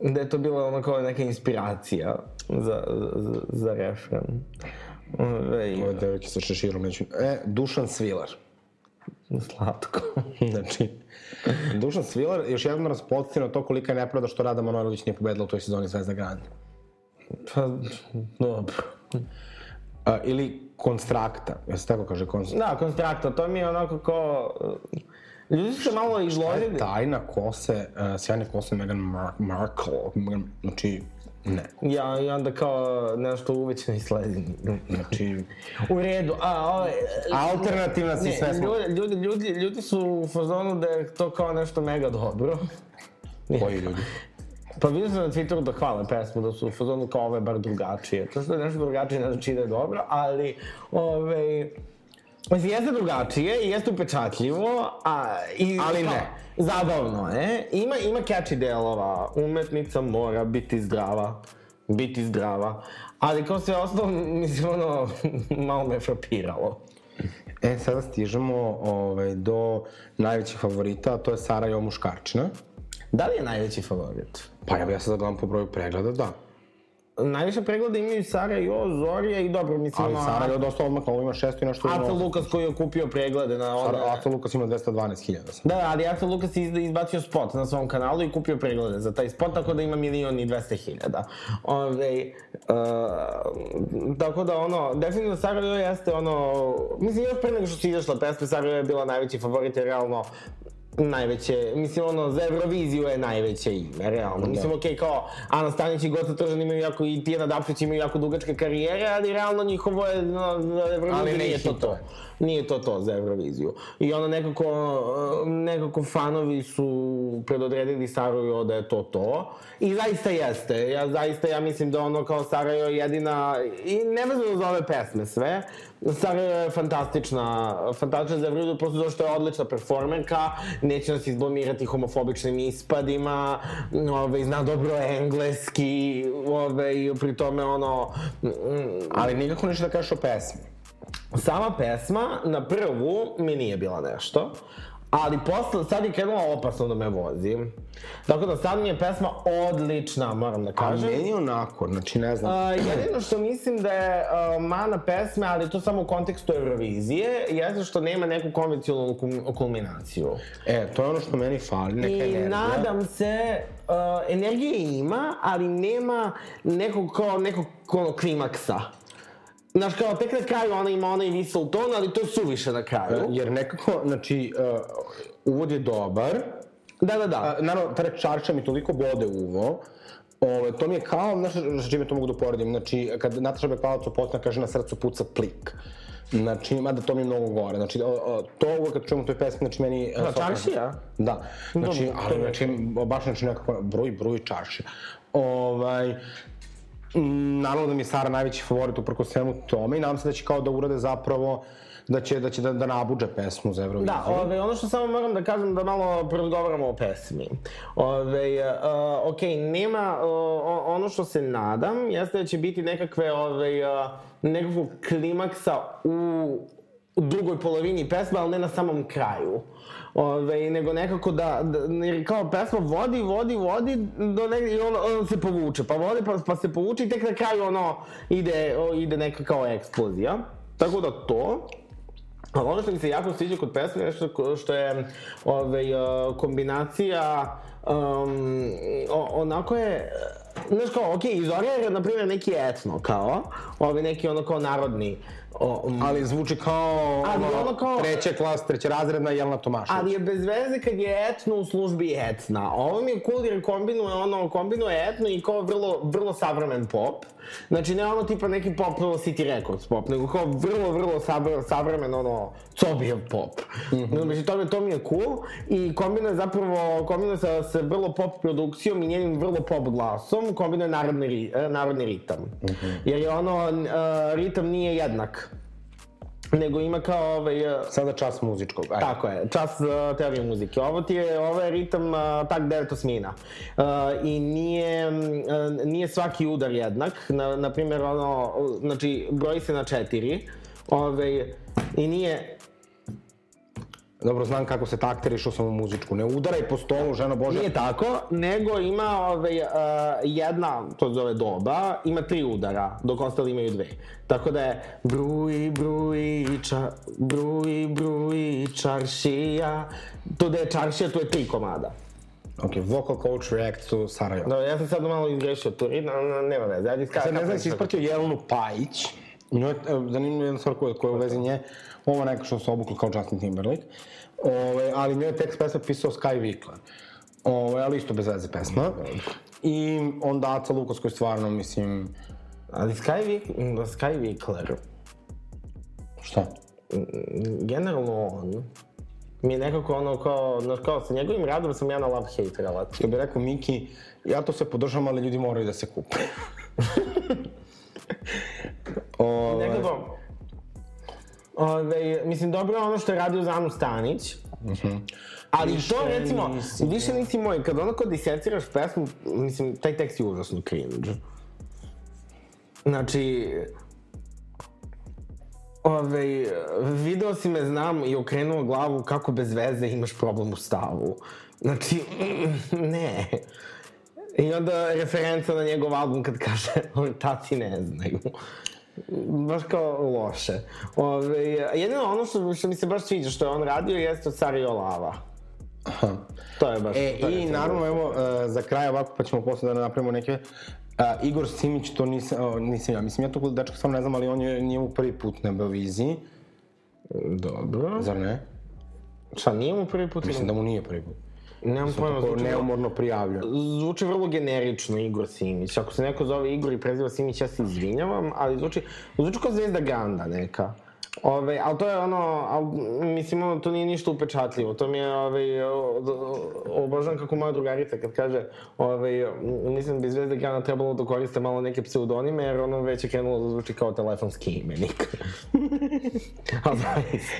da je to bila ono kao neka inspiracija za, za, za refren. Ove, Ove devojke sa šeširom neću... E, Dušan Svilar. slatko. Znači, Dušan Svilar još jednom nas podsjeti na to kolika je nepravda što Rada Manojlović nije pobedila u toj sezoni Zvezda Grande. Pa, dobro. A, ili Konstrakta, ja se tako kaže Konstrakta. Da, konstraktor, to mi je onako kao... uh, Ljudi su se malo izložili. Tajna kose, uh, sjajne kose Meghan Mar Markle, znači, ne. Ja, i onda kao nešto uvećano i sledi. Znači, U redu, a ovaj... alternativna si sve smo. ljudi, ljudi, ljudi, ljudi su u fazonu da je to kao nešto mega dobro. Koji ljudi? Pa vidio sam na Twitteru da hvale pesmu, da su u fazonu kao ovo je bar drugačije. To što je nešto drugačije ne znači da je dobro, ali... Ove, Mislim, jeste drugačije i jeste upečatljivo, a... I, Ali kao, ne. Zabavno je. Ima, ima catchy delova. Umetnica mora biti zdrava. Biti zdrava. Ali kao sve ostalo, mislim, ono, malo me frapiralo. E, sada stižemo ovaj, do najvećih favorita, a to je Sara Jo Muškarčina. Da li je najveći favorit? Pa ja, ja sada gledam po broju pregleda, da. Najviše pregleda imaju Sara Jo, Zorija i dobro, mislim, Ali Sara Jo dosta odmah, ovo ima šesto i nešto. Aca Lukas koji je kupio preglede na. Sara- Aca Lukas ima 212.000. Da, da, ali Aca Lukas je izbacio spot na svom kanalu i kupio preglede za taj spot, tako da ima milion i dvesta hiljada. Ove, uh, tako da ono, definitivno Sara jeste ono, mislim još pre nego što si izašla pesma, Sara je bila najveći favorit jer realno najveće, mislim ono, za Euroviziju je najveće ime, realno. Mislim, okej, kao Ana Stanić i Goca Tržan imaju jako, i Tijana Dapšić imaju jako dugačke karijere, ali realno njihovo je, no, za Euroviziju Ali nije to to. Nije to to za Euroviziju. I ono nekako, nekako fanovi su predodredili Sarajevo da je to to. I zaista jeste. Ja zaista, ja mislim da ono kao Sarajevo je jedina, i nevezano za ove pesme sve, Sarajevo je fantastična, fantastična za Euroviziju, prosto zato što je odlična performerka, neće nas izblamirati homofobičnim ispadima, ove, zna dobro engleski, ove, i pri tome ono, mm, Ali nikako ništa da kažeš o pesmi. Sama pesma, na prvu, mi nije bila nešto. Ali posle, sad je krenula opasno da me vozi. Tako da sad mi je pesma odlična, moram da A kažem. meni je onako, znači ne znam. A, jedino što mislim da je a, mana pesme, ali to samo u kontekstu Eurovizije, jeste što nema neku konvencionalnu kulminaciju. E, to je ono što meni fali, neka I energija. nadam se, uh, energije ima, ali nema nekog kao nekog klimaksa. Znaš, kao tek na kraju ona ima onaj whistle ton, ali to je suviše na kraju. Jer nekako, znači, uh, uvod je dobar. Da, da, da. A, naravno, ta reč čarša mi toliko bode uvo. Ove, to mi je kao, znaš, sa čime to mogu da uporedim, znači, kad Nataša Bekvalac upotna kaže na srcu puca plik. Znači, mada to mi je mnogo gore. Znači, o, o, to uvek kad čujemo u toj pesmi, znači meni... e, Da, čaršija? Da. Znači, Dobro, ali, znači, baš znači nekako broj, broj čaršija. Ovaj, naravno da mi je Sara najveći favorit uprko svemu tome i nadam se da će kao da urade zapravo da će, da, će da, da nabuđe pesmu za Euroviziju. Da, ove, ono što samo moram da kažem da malo porazgovaramo o pesmi. Ove, uh, ok, nema, uh, ono što se nadam jeste da će biti nekakve, ove, uh, nekakvog klimaksa u u drugoj polovini pesme, ali ne na samom kraju. Ove, nego nekako da, da kao pesma vodi, vodi, vodi do negde i ono, ono se povuče, pa vodi pa, pa se povuče i tek na kraju ono ide, o, ide neka kao eksplozija. Tako da to, Ali ono što mi se jako sviđa kod pesme je nešto što je ovaj, kombinacija um, onako je znaš kao, okej, okay, Izorija je, na primjer, neki etno, kao, ovaj neki ono kao narodni, O, um, ali zvuči kao, ali ono, ono kao treća klas, treća razredna Jelena Tomašević. Ali je bez veze kad je etno u službi etna. Ovo mi je cool jer kombinuje ono, kombinuje etno i kao vrlo, vrlo savremen pop. Znači ne ono tipa neki pop City Records pop, nego kao vrlo, vrlo savremen, savremen ono Cobijev pop. Mm -hmm. Znači to to mi je cool i kombinuje zapravo, kombinuje sa, sa vrlo pop produkcijom i njenim vrlo pop glasom, kombinuje narodni, narodni ritam. Mm -hmm. Jer je ono, uh, ritam nije jednak nego ima kao ovaj... Sada čas muzičkog. Ajde. Tako je, čas uh, teorije muzike. Ovo ti je, ovo je ritam uh, tak devet osmina. Uh, I nije, uh, nije svaki udar jednak. Na, na primjer, ono, znači, broji se na četiri. Ove, ovaj, I nije, Dobro, znam kako se takteri išao sam u muzičku. Ne udaraj po stolu, žena Bože. Nije tako, nego ima ove, uh, jedna, to zove doba, ima tri udara, dok ostali imaju dve. Tako da je bruji, bruji, ča, bruji, bruji, čaršija. To da je čaršija, to je tri komada. Ok, vocal coach react to Sarajevo. Da, ja sam sad malo izgrešio tu, no, nema veze. Ajde, sad ne znam, si ispratio Jelenu Pajić. Njoj, zanimljivo jedna stvar koja, koja u vezi nje ovo neka što se obukla kao Justin Timberlake, ove, ali njoj je tekst pesma pisao Sky Vikler. Ove, ali isto bez veze pesma. I onda Aca Lukas koji stvarno, mislim... Ali Sky, Vik, Sky Vikler... Šta? Generalno on mi je nekako ono kao, znaš kao, sa njegovim radom sam ja na love-hate relaciju. Što bi rekao Miki, ja to sve podržam, ali ljudi moraju da se kupe. Ove... Nekako, Ove, mislim, dobro je ono što je radio Zanu Stanić. Mm -hmm. Ali više to, recimo, nisi, više nisi moj, kad ono kod diseciraš pesmu, mislim, taj tekst je užasno cringe. Znači, Ove, video si me, znam, i okrenuo glavu kako bez veze imaš problem u stavu. Znači, ne. I onda referenca na njegov album kad kaže, taci ne znaju baš kao loše. Ove, jedino ono što, što mi se baš sviđa što je on radio jeste od Sario Lava. Aha. To je baš... E, i naravno, evo, uh, za kraj ovako, pa ćemo posle da napravimo neke... Uh, Igor Simić, to nisam, uh, nisam ja, mislim, ja to dečka stvarno ne znam, ali on je, nije mu prvi put na Beoviziji. Dobro. Zar ne? Šta, nije mu prvi put? Mislim da mu nije prvi put. Nemam pojma, zvuči neumorno prijavlja. Zvuči vrlo generično Igor Simić. Ako se neko zove Igor i preziva Simić, ja se izvinjavam, ali zvuči, zvuči kao zvezda Ganda neka. Ove, ali to je ono, al, mislim, ono, to nije ništa upečatljivo. To mi je, ove, obožavam kako moja drugarica kad kaže, ove, mislim da bi Zvezda Grana trebalo da koriste malo neke pseudonime, jer ono već je krenulo da zvuči kao telefonski imenik. ali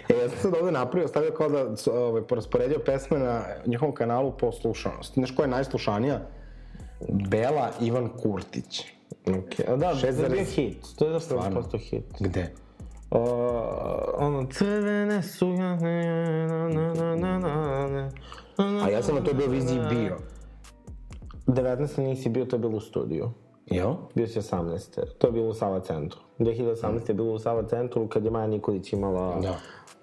e, ja sam sad ovde napravio, stavio kao da ove, porasporedio pesme na njihovom kanalu po slušanosti. Znaš koja je najslušanija? Bela Ivan Kurtić. Okay. A da, to je hit. To je zapravo posto hit. Gde? Uh, ono, crvene su A ja sam na toj viziji bio. 19. nisi bio, to je bilo u studiju. Jel? Bio si 18. To je bilo u Sava centru. 2018. je bilo u Sava centru kad je Maja Nikolić imala... Da.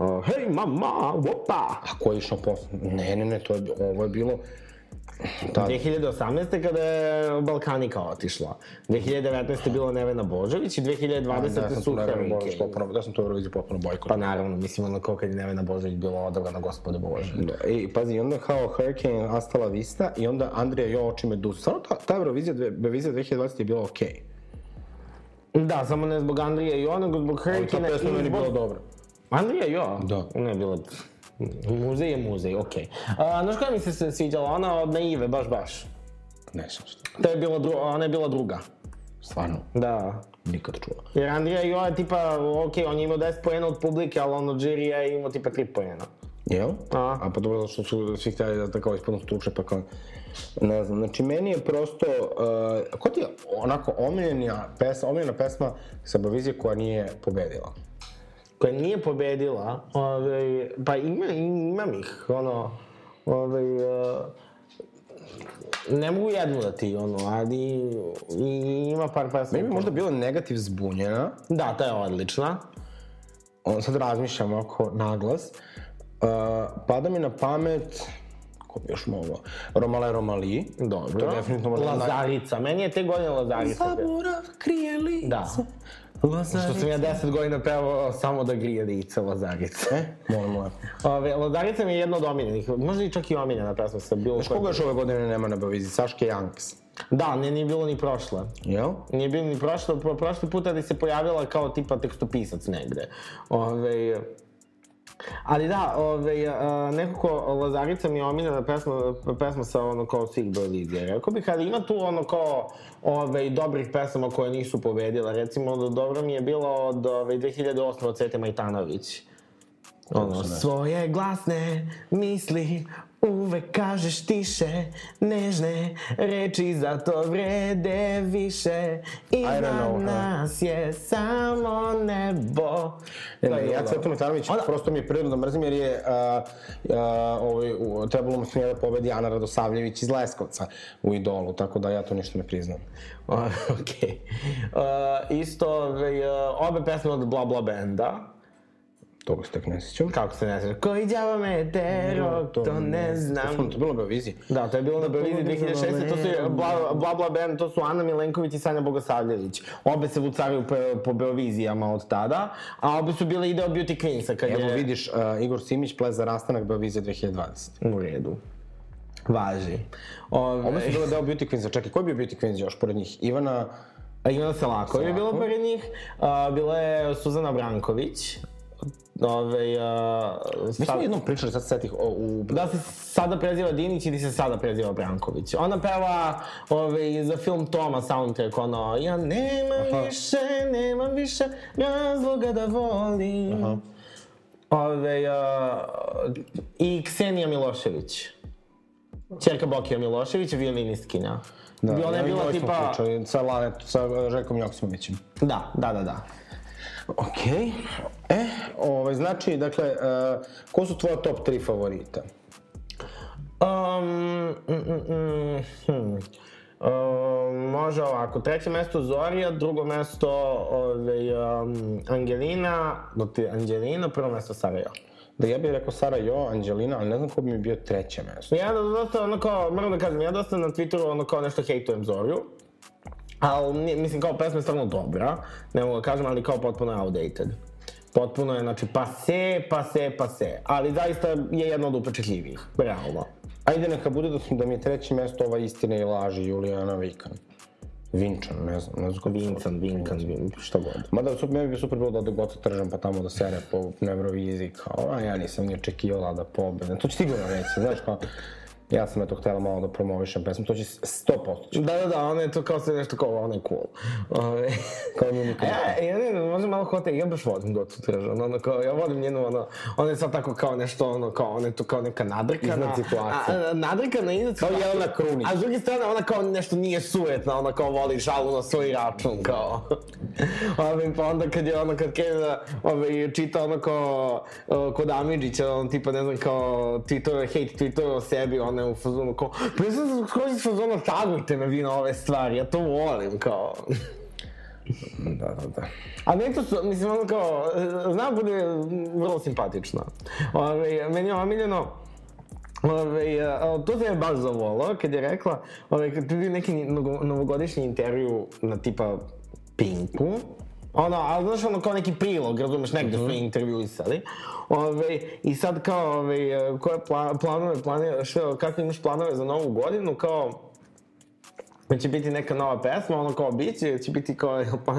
Uh, hej mama, opa! A ko je išao posle? Ne, ne, ne, to je, ovo je bilo Da. 2018. kada je Balkanika otišla. 2019. je bilo Nevena Božović i 2020. Da, da su Hurricane. Potpuno, da sam to Euroviziju potpuno bojkot. Pa naravno, mislim ono kao kad je Nevena Božović bilo odabrana gospode Bože. Da, i pazi, onda kao Hurricane Astala Vista i onda Andrija Jo oči Medusa. Samo ta, ta Eurovizija, Eurovizija 2020 je bila okej. Okay. Da, samo ne zbog Andrija Jo, nego zbog Hurricane. Ali ta pesma meni bila dobra. Andrija Jo? Da. Ne, bila Muzej je muzej, okej. Okay. Znaš koja mi se sviđala? Ona od naive, baš, baš. Ne znam što. To je bila, dru ona je bila druga. Stvarno, Da. nikad čuo. Jer Andrija Jo je tipa, ok, on je imao 10 pojena od publike, ali on od žirija je imao tipa 3 pojena. Jel? A. A pa dobro, zato što su svi htjeli da tako ispadnu stručne, pa kao... Ne znam, znači meni je prosto... Uh, ko ti je onako omiljena pesma, omiljena pesma sa Eurovizije koja nije pobedila? Koja nije pobedila, ovaj, pa ima, imam ih, ono, ovaj, uh, ne mogu jednu da ti, ono, ali ima par pesma. Meni bi možda bila negativ zbunjena, Da, ta je odlična. on sad razmišljam oko naglas. Uh, pada mi na pamet, ko bi još mogao, Romale Romali. Dobro. To je definitivno možda naj- Lazarica, meni je te godine Lazarica. Zaborav krije lice. Da. Lazarica. Što sam ja 10 godina pevao samo da grije lice Lazarice. E, molim lepo. Ove, Lazarica mi je jedna od omiljenih, možda i čak i omiljena pesma sa bilo Znaš koga još ove godine nema na Beoviziji? Saške Janks. Da, nije, nije bilo ni prošle. Jel? Nije bilo ni prošlo, pro, prošli puta da se pojavila kao tipa tekstopisac negde. Ove, ali da, ove, a, nekako Lazarica mi je omiljena pesma, pesma sa ono kao svih Beovizija. Rekao bih, ali ima tu ono kao ove, dobrih pesama koje nisu pobedile. Recimo, dobro mi je bilo od ove, 2008. od Svete Majtanović. Ono, svoje glasne misli uvek kažeš tiše, nežne reči zato vrede više. I her. nas je samo nebo. Ne, To ne, ja. Cvetu Metanović, Ona- prosto mi je prirodno da mrzim jer je a, a, ovaj, u, trebalo mu smije da pobedi Ana Radosavljević iz Leskovca u Idolu, tako da ja to ništa ne priznam. O, Okej. Uh, isto, ove, uh, obe pesme od Bla Bla Benda. Toga se tek ne sjećam. Kako se ne sjeća? Koji đavo me tero, to ne znam. To, to bilo na Beoviziji. Da, to je bilo na Beoviziji 2006. To su bla, bla Bla Band, to su Ana Milenković i Sanja Bogosavljević. Obe se vucaraju po, po Beovizijama od tada, a obe su bile Ideo Beauty Queensa kad Evo je... vidiš, uh, Igor Simić, ples za rastanak Beovizije 2020. U redu. Važi. Ove, Ove su bile deo Beauty Queensa. Čekaj, ko je bio Beauty Queens još pored njih? Ivana... Ivana Selakov je bilo Selakov. pored njih. A, bila je Suzana Branković. Ove, a, Mi sad- smo jednom pričali, sad se setih, o, u... Da se sada preziva Dinić ili se sada preziva Branković. Ona peva ove, za film Toma soundtrack, ono Ja nemam Aha. više, nemam više razloga da volim. Aha. Ove, a, I Ksenija Milošević. Čerka Bokija Milošević, violinistkinja. Da, ona je bila tipa... Pričali, sa, Lanet, sa Željkom Joksimovićem. Da, da, da, da. Okej. E, ovaj, znači, dakle, uh, ko su tvoja top 3 favorita? Um, mm, mm, mm, hm. Um, može ovako, treće mesto Zorija, drugo mesto ove, um, Angelina, do ti Angelina, prvo mesto Sarajevo. Da ja bih rekao Sara Jo, Anđelina, ali ne znam ko bi mi bio treće mesto. Ja da dosta ono kao, moram da kažem, ja dosta na Twitteru ono kao nešto hejtujem Zoriju. Ali, mislim, kao pesma je stvarno dobra, ne mogu da kažem, ali kao potpuno je outdated. Potpuno je, znači, pase, pase, pase. Ali zaista je jedna od upečetljivijih, realno. Ajde neka bude da, da mi je treće mesto ova istine i laži Julijana Vikan. Vinčan, ne znam, ne znam kako se. Vincan, Vincan, Vin, šta god. Mada su, meni bi super bilo da ode goca tržam pa tamo da sere po Euroviziji kao, a ja nisam ni očekivala da pobede. To će sigurno reći, znaš kao, ja sam eto htjela malo da promovišem pesmu, to će 100% će. Da, da, da, ona je to kao se nešto kao, ona je cool. Ove, Kao mi A ja, ja ne, možda malo hote, ja baš volim Gocu Tržan, ono kao, ja volim njenu, ono, ona je sad tako kao nešto, ono, kao, ona je tu kao neka nadrkana. Iznad situacije. A, nadrkana iznad Kao situacije. Jelena Krunić. A s druge strane, ona kao nešto nije sujetna, ona kao voli žalu na svoj račun, kao. Ove, pa onda kad je, ono, kad krene da, ove, čita ono kao, kod Amidžića, on tipa, ne znam, kao, tweetove, hate tweetove o sebi, ona je u fazonu kao, pa ja sam skroz iz fazona, tagujte me vi na ove stvari, ja to volim, kao. Da, da, da. A ne to su, mislim, ono kao, znam bude vrlo simpatična. Ove, meni je omiljeno, Ove, e, to se je baš zavolo, kad je rekla, ove, kad je bio neki novogodišnji intervju na tipa Pinku, ono, ali znaš ono kao neki prilog, razumeš, negde su intervjuisali. Ove, I sad kao, ove, koje pla, planove, planira, što, kakve imaš planove za novu godinu, kao, da će biti neka nova pesma, ono kao bit će, biti kao, pa,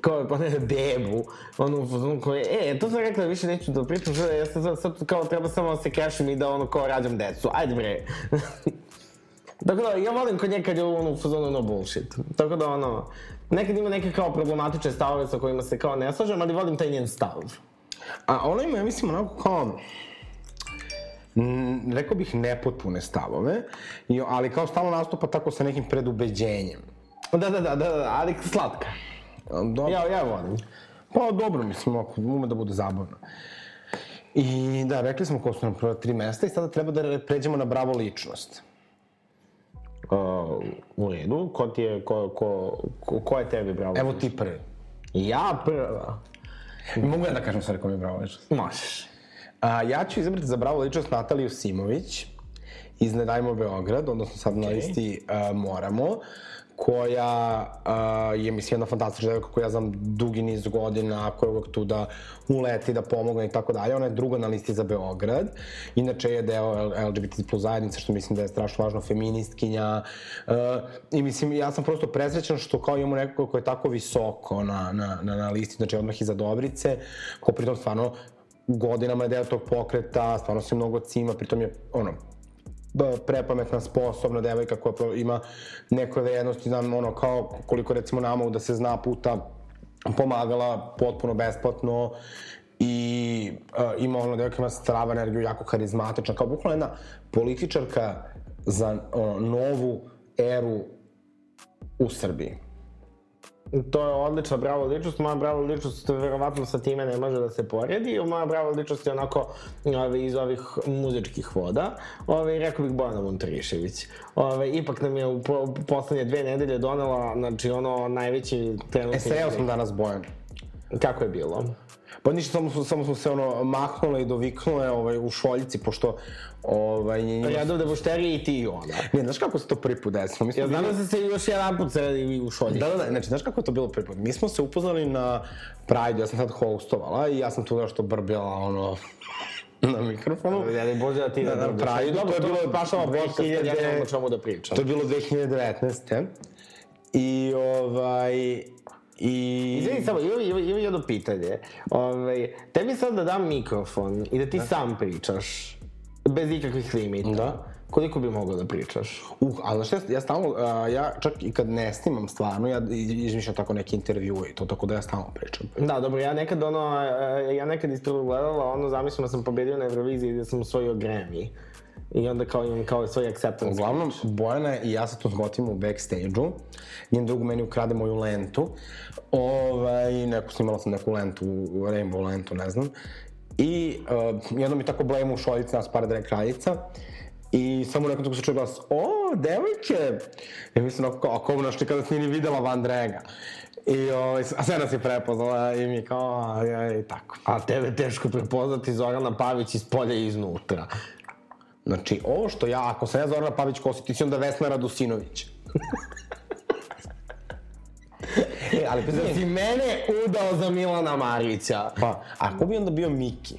kao pa ne, bebu, ono u fazonu kao, e, to sam rekla, više neću da pričam, sad, ja sad, sad kao treba samo da se kešim i da ono kao rađam decu, ajde bre. Tako da, ja volim kod nje kad je ono u fazonu no bullshit. Tako da, ono, nekad ima neke kao problematične stavove sa kojima se kao ne slažem, ali volim taj njen stav. A ona ima, ja mislim, onako kao... m, rekao bih nepotpune stavove, ali kao stalno nastupa tako sa nekim predubeđenjem. Da, da, da, da, da, ali slatka. Dobro. Ja, ja volim. Pa dobro, mislim, ako ume da bude zabavno. I da, rekli smo ko su nam prva tri mesta i sada treba da re- pređemo na bravo ličnost. Uh, u redu, ko ti je, ko, ko, ko, ko je tebi bravo? Evo ti prvi. Ja prva. Mogu ja da kažem stvari ko mi je bravo ličnost? Možeš. A, ja ću izabrati za bravo ličnost Nataliju Simović iz Ne dajmo Beograd, odnosno sad na listi uh, Moramo, koja uh, je, mislim, jedna fantastična devojka koju ja znam dugi niz godina, koja je uvek tu da uleti, da pomogne i tako dalje. Ona je druga na listi za Beograd. Inače je deo LGBT plus zajednice, što mislim da je strašno važno, feministkinja. Uh, I mislim, ja sam prosto presrećan što kao imamo nekoga ko je tako visoko na, na, na, na listi, znači odmah iza Dobrice, ko pritom stvarno godinama je deo tog pokreta, stvarno se mnogo cima, pritom je, ono, prepametna, sposobna devojka koja ima neke vrednosti, znam, ono, kao koliko recimo nama da se zna puta pomagala potpuno besplatno i uh, ima ono, devojka ima strava energiju, jako karizmatična, kao bukvalno jedna političarka za ono, novu eru u Srbiji. To je odlična bravo ličnost, moja bravo ličnost verovatno sa time ne može da se poredi, moja bravo ličnost je onako ove, iz ovih muzičkih voda, ove, rekao bih Bojana Vuntarišević. Ove, ipak nam je u po, poslednje dve nedelje donela, znači ono najveći trenutni... E, sreo sam danas Bojan. Kako je bilo? Pa ništa, samo, samo smo se ono mahnule i doviknule ovaj, u šoljici, pošto ovaj, njima... Ja da Bošterija i ti i ona. Ne, znaš kako se to prvi put desilo? Mi Ja znam bili- da ste se još jedan put sreli u šolji. Da, da, da, znači, znaš kako je to bilo prvi put? Mi smo se upoznali na Pride, ja sam sad hostovala i ja sam tu nešto brbjala, ono, na mikrofonu. Ja ne bože da ti Da, da, da, Dobro, to je bilo pašava podcast, 2000 ja nemam o čemu da pričam. To je bilo 2019. I, ovaj, i... Izvini, samo, imam, imam, imam jedno pitanje. Ove, tebi sad da dam mikrofon i da ti sam pričaš, bez ikakvih limita. Da. Koliko bi mogao da pričaš? Uh, ali znaš, šta, ja stalno, uh, ja čak i kad ne snimam stvarno, ja izmišljam tako neke intervjue i to, tako da ja stalno pričam. Da, dobro, ja nekad ono, e, ja nekad ispred gledala, ono, zamišljam da sam pobedio na Euroviziji gde sam osvojio Grammy. I onda kao imam kao svoj acceptance. Uglavnom, Bojana i ja se tu zgotimo u backstage-u. Njen drug meni ukrade moju lentu. Ovaj, neku, snimala sam neku lentu, rainbow lentu, ne znam. I uh, jedno mi tako blejemo u šoljici nas par dre kraljica. I samo nekako tako se čuje glas, o, devojke! I mislim, kao, ako ovo naš nikada si ni videla Van Drega. I, ovaj, a sve nas je prepoznala i mi kao, a, ja, i tako. A tebe teško prepoznati Zorana Pavić iz polja i iznutra. Znači, ovo što ja, ako sam ja Zorana Pavić Kosi, ti si onda Vesna Radusinović. e, ali Da priznam, si mene udao za Milana Marića. pa, ako bi onda bio Miki,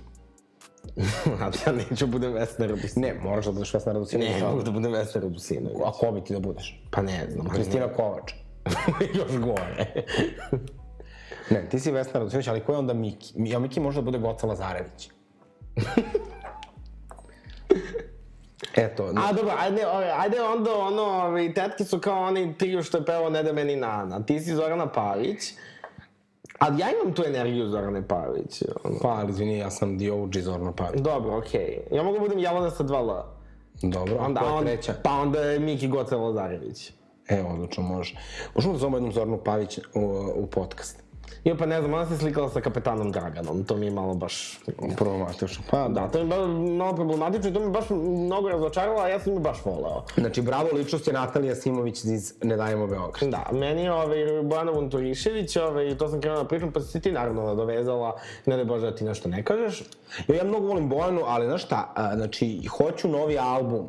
ja neću budem Vesna Radusinović. ne, moraš da budeš Vesna Radusinović. Ne, mogu da budem Vesna Radusinović. A ko bi ti da budeš? Pa ne znam. Kristina Kovač. Još gore. Ne, ti si Vesna Radusinović, ali ko je onda Miki? Mi- Ja, Miki može da bude Goca Lazarević. Eto, A dobro, ajde, ove, ajde onda ono, ove, tetke su kao onaj trio što je pevao Ne da meni Nana. Ti si Zorana Pavić. Ali ja imam tu energiju Zorane Pavić. Ono. pa, ali izvini, ja sam OG Zorana Pavić. Dobro, okej. Ja mogu budem Jelena sa dva L. Dobro, a Onda, je on, treća? pa onda je Miki Goce Lazarević. E, odlično, može. Možemo da zovemo jednom Zoranu Pavić u, u podcast. Jo, pa ne znam, ona se slikala sa kapetanom Draganom, to mi je malo baš... Problematično. Pa, da. Da, to mi je ba- malo problematično i to mi baš mnogo razočaralo, a ja sam mi baš voleo. Znači, bravo ličnost je Natalija Simović iz Ne dajemo Beograd. Da, meni je ovaj, Bojana Vunturišević, ovaj, to sam krenula da pričam, pa si ti naravno nadovezala, ne da Bože da ti nešto ne kažeš. Ja, ja mnogo volim Bojanu, ali znaš šta, znači, hoću novi album.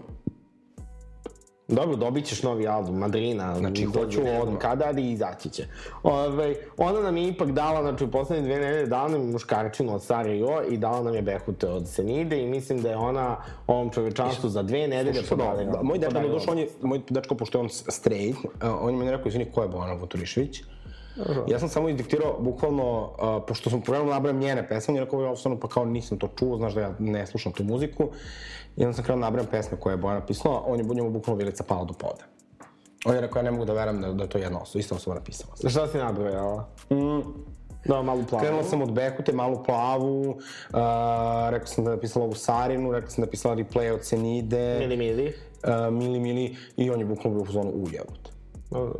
Dobro, dobit ćeš novi album, Madrina. Znači, hoću odmah. Kada, ali izaći će. Ove, ona nam je ipak dala, znači u poslednje dve nedelje dala nam je muškarčinu od Sare Jo i dala nam je Behute od Senide i mislim da je ona ovom čovečanstvu za dve nedelje Sad, da, podarila. moj dečko, došao, on je, moj dečko, pošto je on straight, on je meni rekao, izvini, ko je Bojana Ja sam samo izdiktirao, bukvalno, uh, pošto sam pogledao nabrajam njene pesme, je rekao ovo stvarno, pa kao nisam to čuo, znaš da ja ne slušam tu muziku. I onda sam krenuo nabrajam pesme koje je Bojana napisala, on je njemu bukvalno vilica pala do poda. On je rekao, ja ne mogu da veram da, da je to jedna osoba, ista osoba napisala. Šta si nabrojala? Mm. Da, malu plavu. Krenula sam od Bekute, malu plavu, uh, rekao sam da je napisala ovu Sarinu, rekao sam da je napisala replay od Senide. Mili, mili. Uh, mili, mili, i on je bukvalno bio u zonu ujevot. Dobro.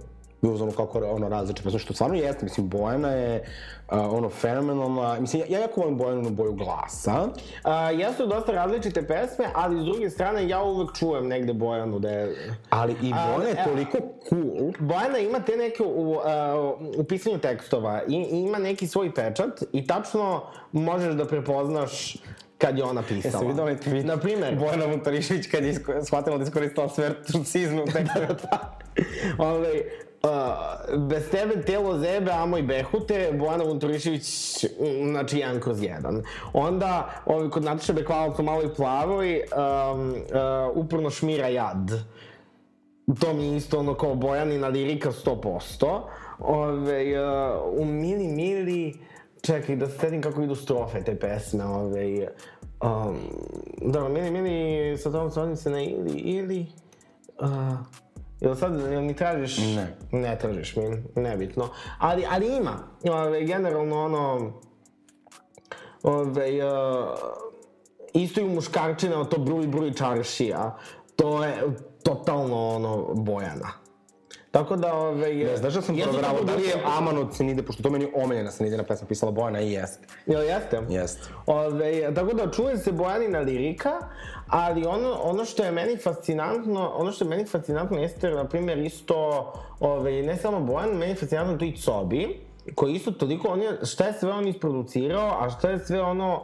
Bio u zonu kako ono različite, pa što stvarno jeste, mislim, Bojana je uh, ono fenomenalna, mislim, ja, ja jako volim Bojanu boju glasa. Uh, jesu dosta različite pesme, ali s druge strane ja uvek čujem negde Bojanu da je... Ali i Bojana je A, toliko cool. Bojana ima te neke u, uh, u pisanju tekstova, I, ima neki svoj pečat i tačno možeš da prepoznaš kad je ona pisala. Jesi vidio onaj tweet? Na primer. Bojana Montarišević kad je shvatila da iskoristila sve turcizme u tekstu. Ovaj, uh, bez tebe telo zebe, a moj behute, Bojana Vunturišević, znači jedan kroz jedan. Onda, ovaj, kod Nataše Bekvalac u maloj plavoj, um, uh, uporno šmira jad. To mi je isto ono kao Bojanina lirika 100%. Ove, uh, u Mili Mili, čekaj da se kako idu strofe te pesme, ove, um, dobro, Mili Mili sa tom se se na ili, ili, uh, Jel sad, jel mi tražiš? Ne. Ne tražiš mi, nebitno. Ali, ali ima, ove, generalno ono, ove, uh, isto i u muškarčina, to bruj bruj čaršija, to je totalno ono Bojana. Tako da, ove... Ne, znaš da sam to da li je produkt- Aman od Senide, pošto to meni omiljena Senidina pesma pisala Bojana i jeste. Jel jeste? Jeste. Ove, tako da čuje se Bojanina lirika, ali ono, ono što je meni fascinantno, ono što je meni fascinantno jeste, na primjer, isto, ove, ne samo Bojan, meni je fascinantno to i Cobi, koji isto toliko, on je, šta je sve on isproducirao, a šta je sve ono,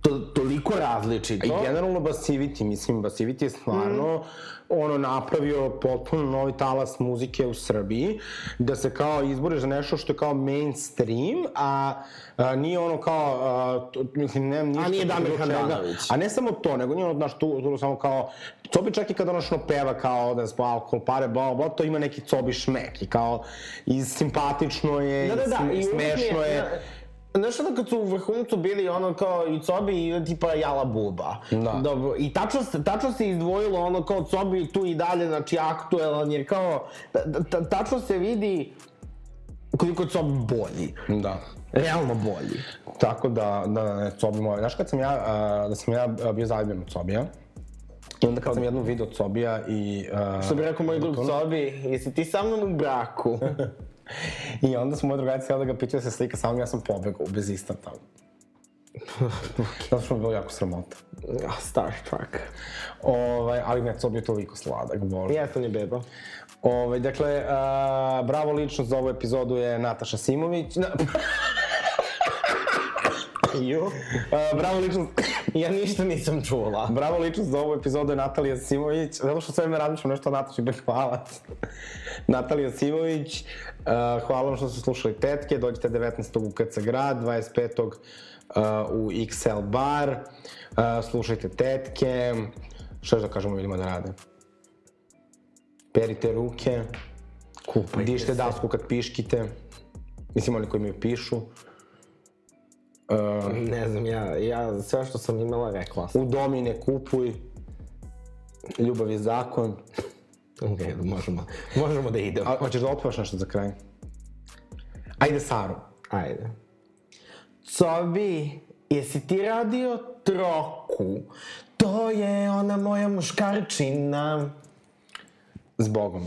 to, toliko različito. I generalno Basiviti, mislim, Basiviti je stvarno mm. ono napravio potpuno novi talas muzike u Srbiji, da se kao izboriš za nešto što je kao mainstream, a, a nije ono kao, a, to, mislim, nemam ništa... nije Damir. Handanović. A ne samo to, nego nije ono, znaš, tu, tu samo kao, Cobi čak i kad ono što peva kao da smo alkohol, pare, bla, bla, to ima neki Cobi šmek i kao, i simpatično je, Da, da, da, i, i uvek smešno je. Znaš ono kad su u vrhuncu bili ono kao i Cobi i tipa Jala Buba. Da. Dobro, i tačno, tačno se izdvojilo ono kao Cobi tu i dalje, znači aktuelan, jer kao, ta, ta, tačno se vidi koliko je Cobi bolji. Da. Realno bolji. Tako da, da, ne, Cobi moj. Znaš kad sam ja, da sam ja bio zaljubljen od Cobija, i onda kad sam jednom video Cobija i... A, Što bi rekao moj drug Cobi, jesi ti sa mnom u braku? I onda su moji drugarici htjeli da ga pitaju da se slika sa mnom, ja sam pobegao bez istata. Zato što mi je bilo jako sramota. Star Trek. Ovaj, ali ne, Cobi je toliko sladak, bože. Jeste on je beba. Ovaj, dakle, a, bravo ličnost za ovu epizodu je Nataša Simović. Na, Jo. a, bravo ličnost... Ja ništa nisam čula. Bravo ličnost za ovu epizodu je Natalija Simović, zato što sve vreme razmišljam nešto o Nataši Bekvalac. Natalija Simović, uh, hvala vam što ste slušali Tetke, dođite 19. u KC Grad, 25. Uh, u XL Bar, uh, slušajte Tetke, što još da kažemo ljudima da rade? Perite ruke, Kupajte dište se. dasku kad piškite, mislim oni koji mi pišu. Uh, Ne znam, ja, ja sve što sam imala rekla sam. u domi ne kupuj, ljubav je zakon. Ok, možemo, možemo da idemo. A, hoćeš da otpevaš nešto za kraj? Ajde, Saru. Ajde. Cobi, jesi ti radio troku? To je ona moja muškarčina. S Bogom.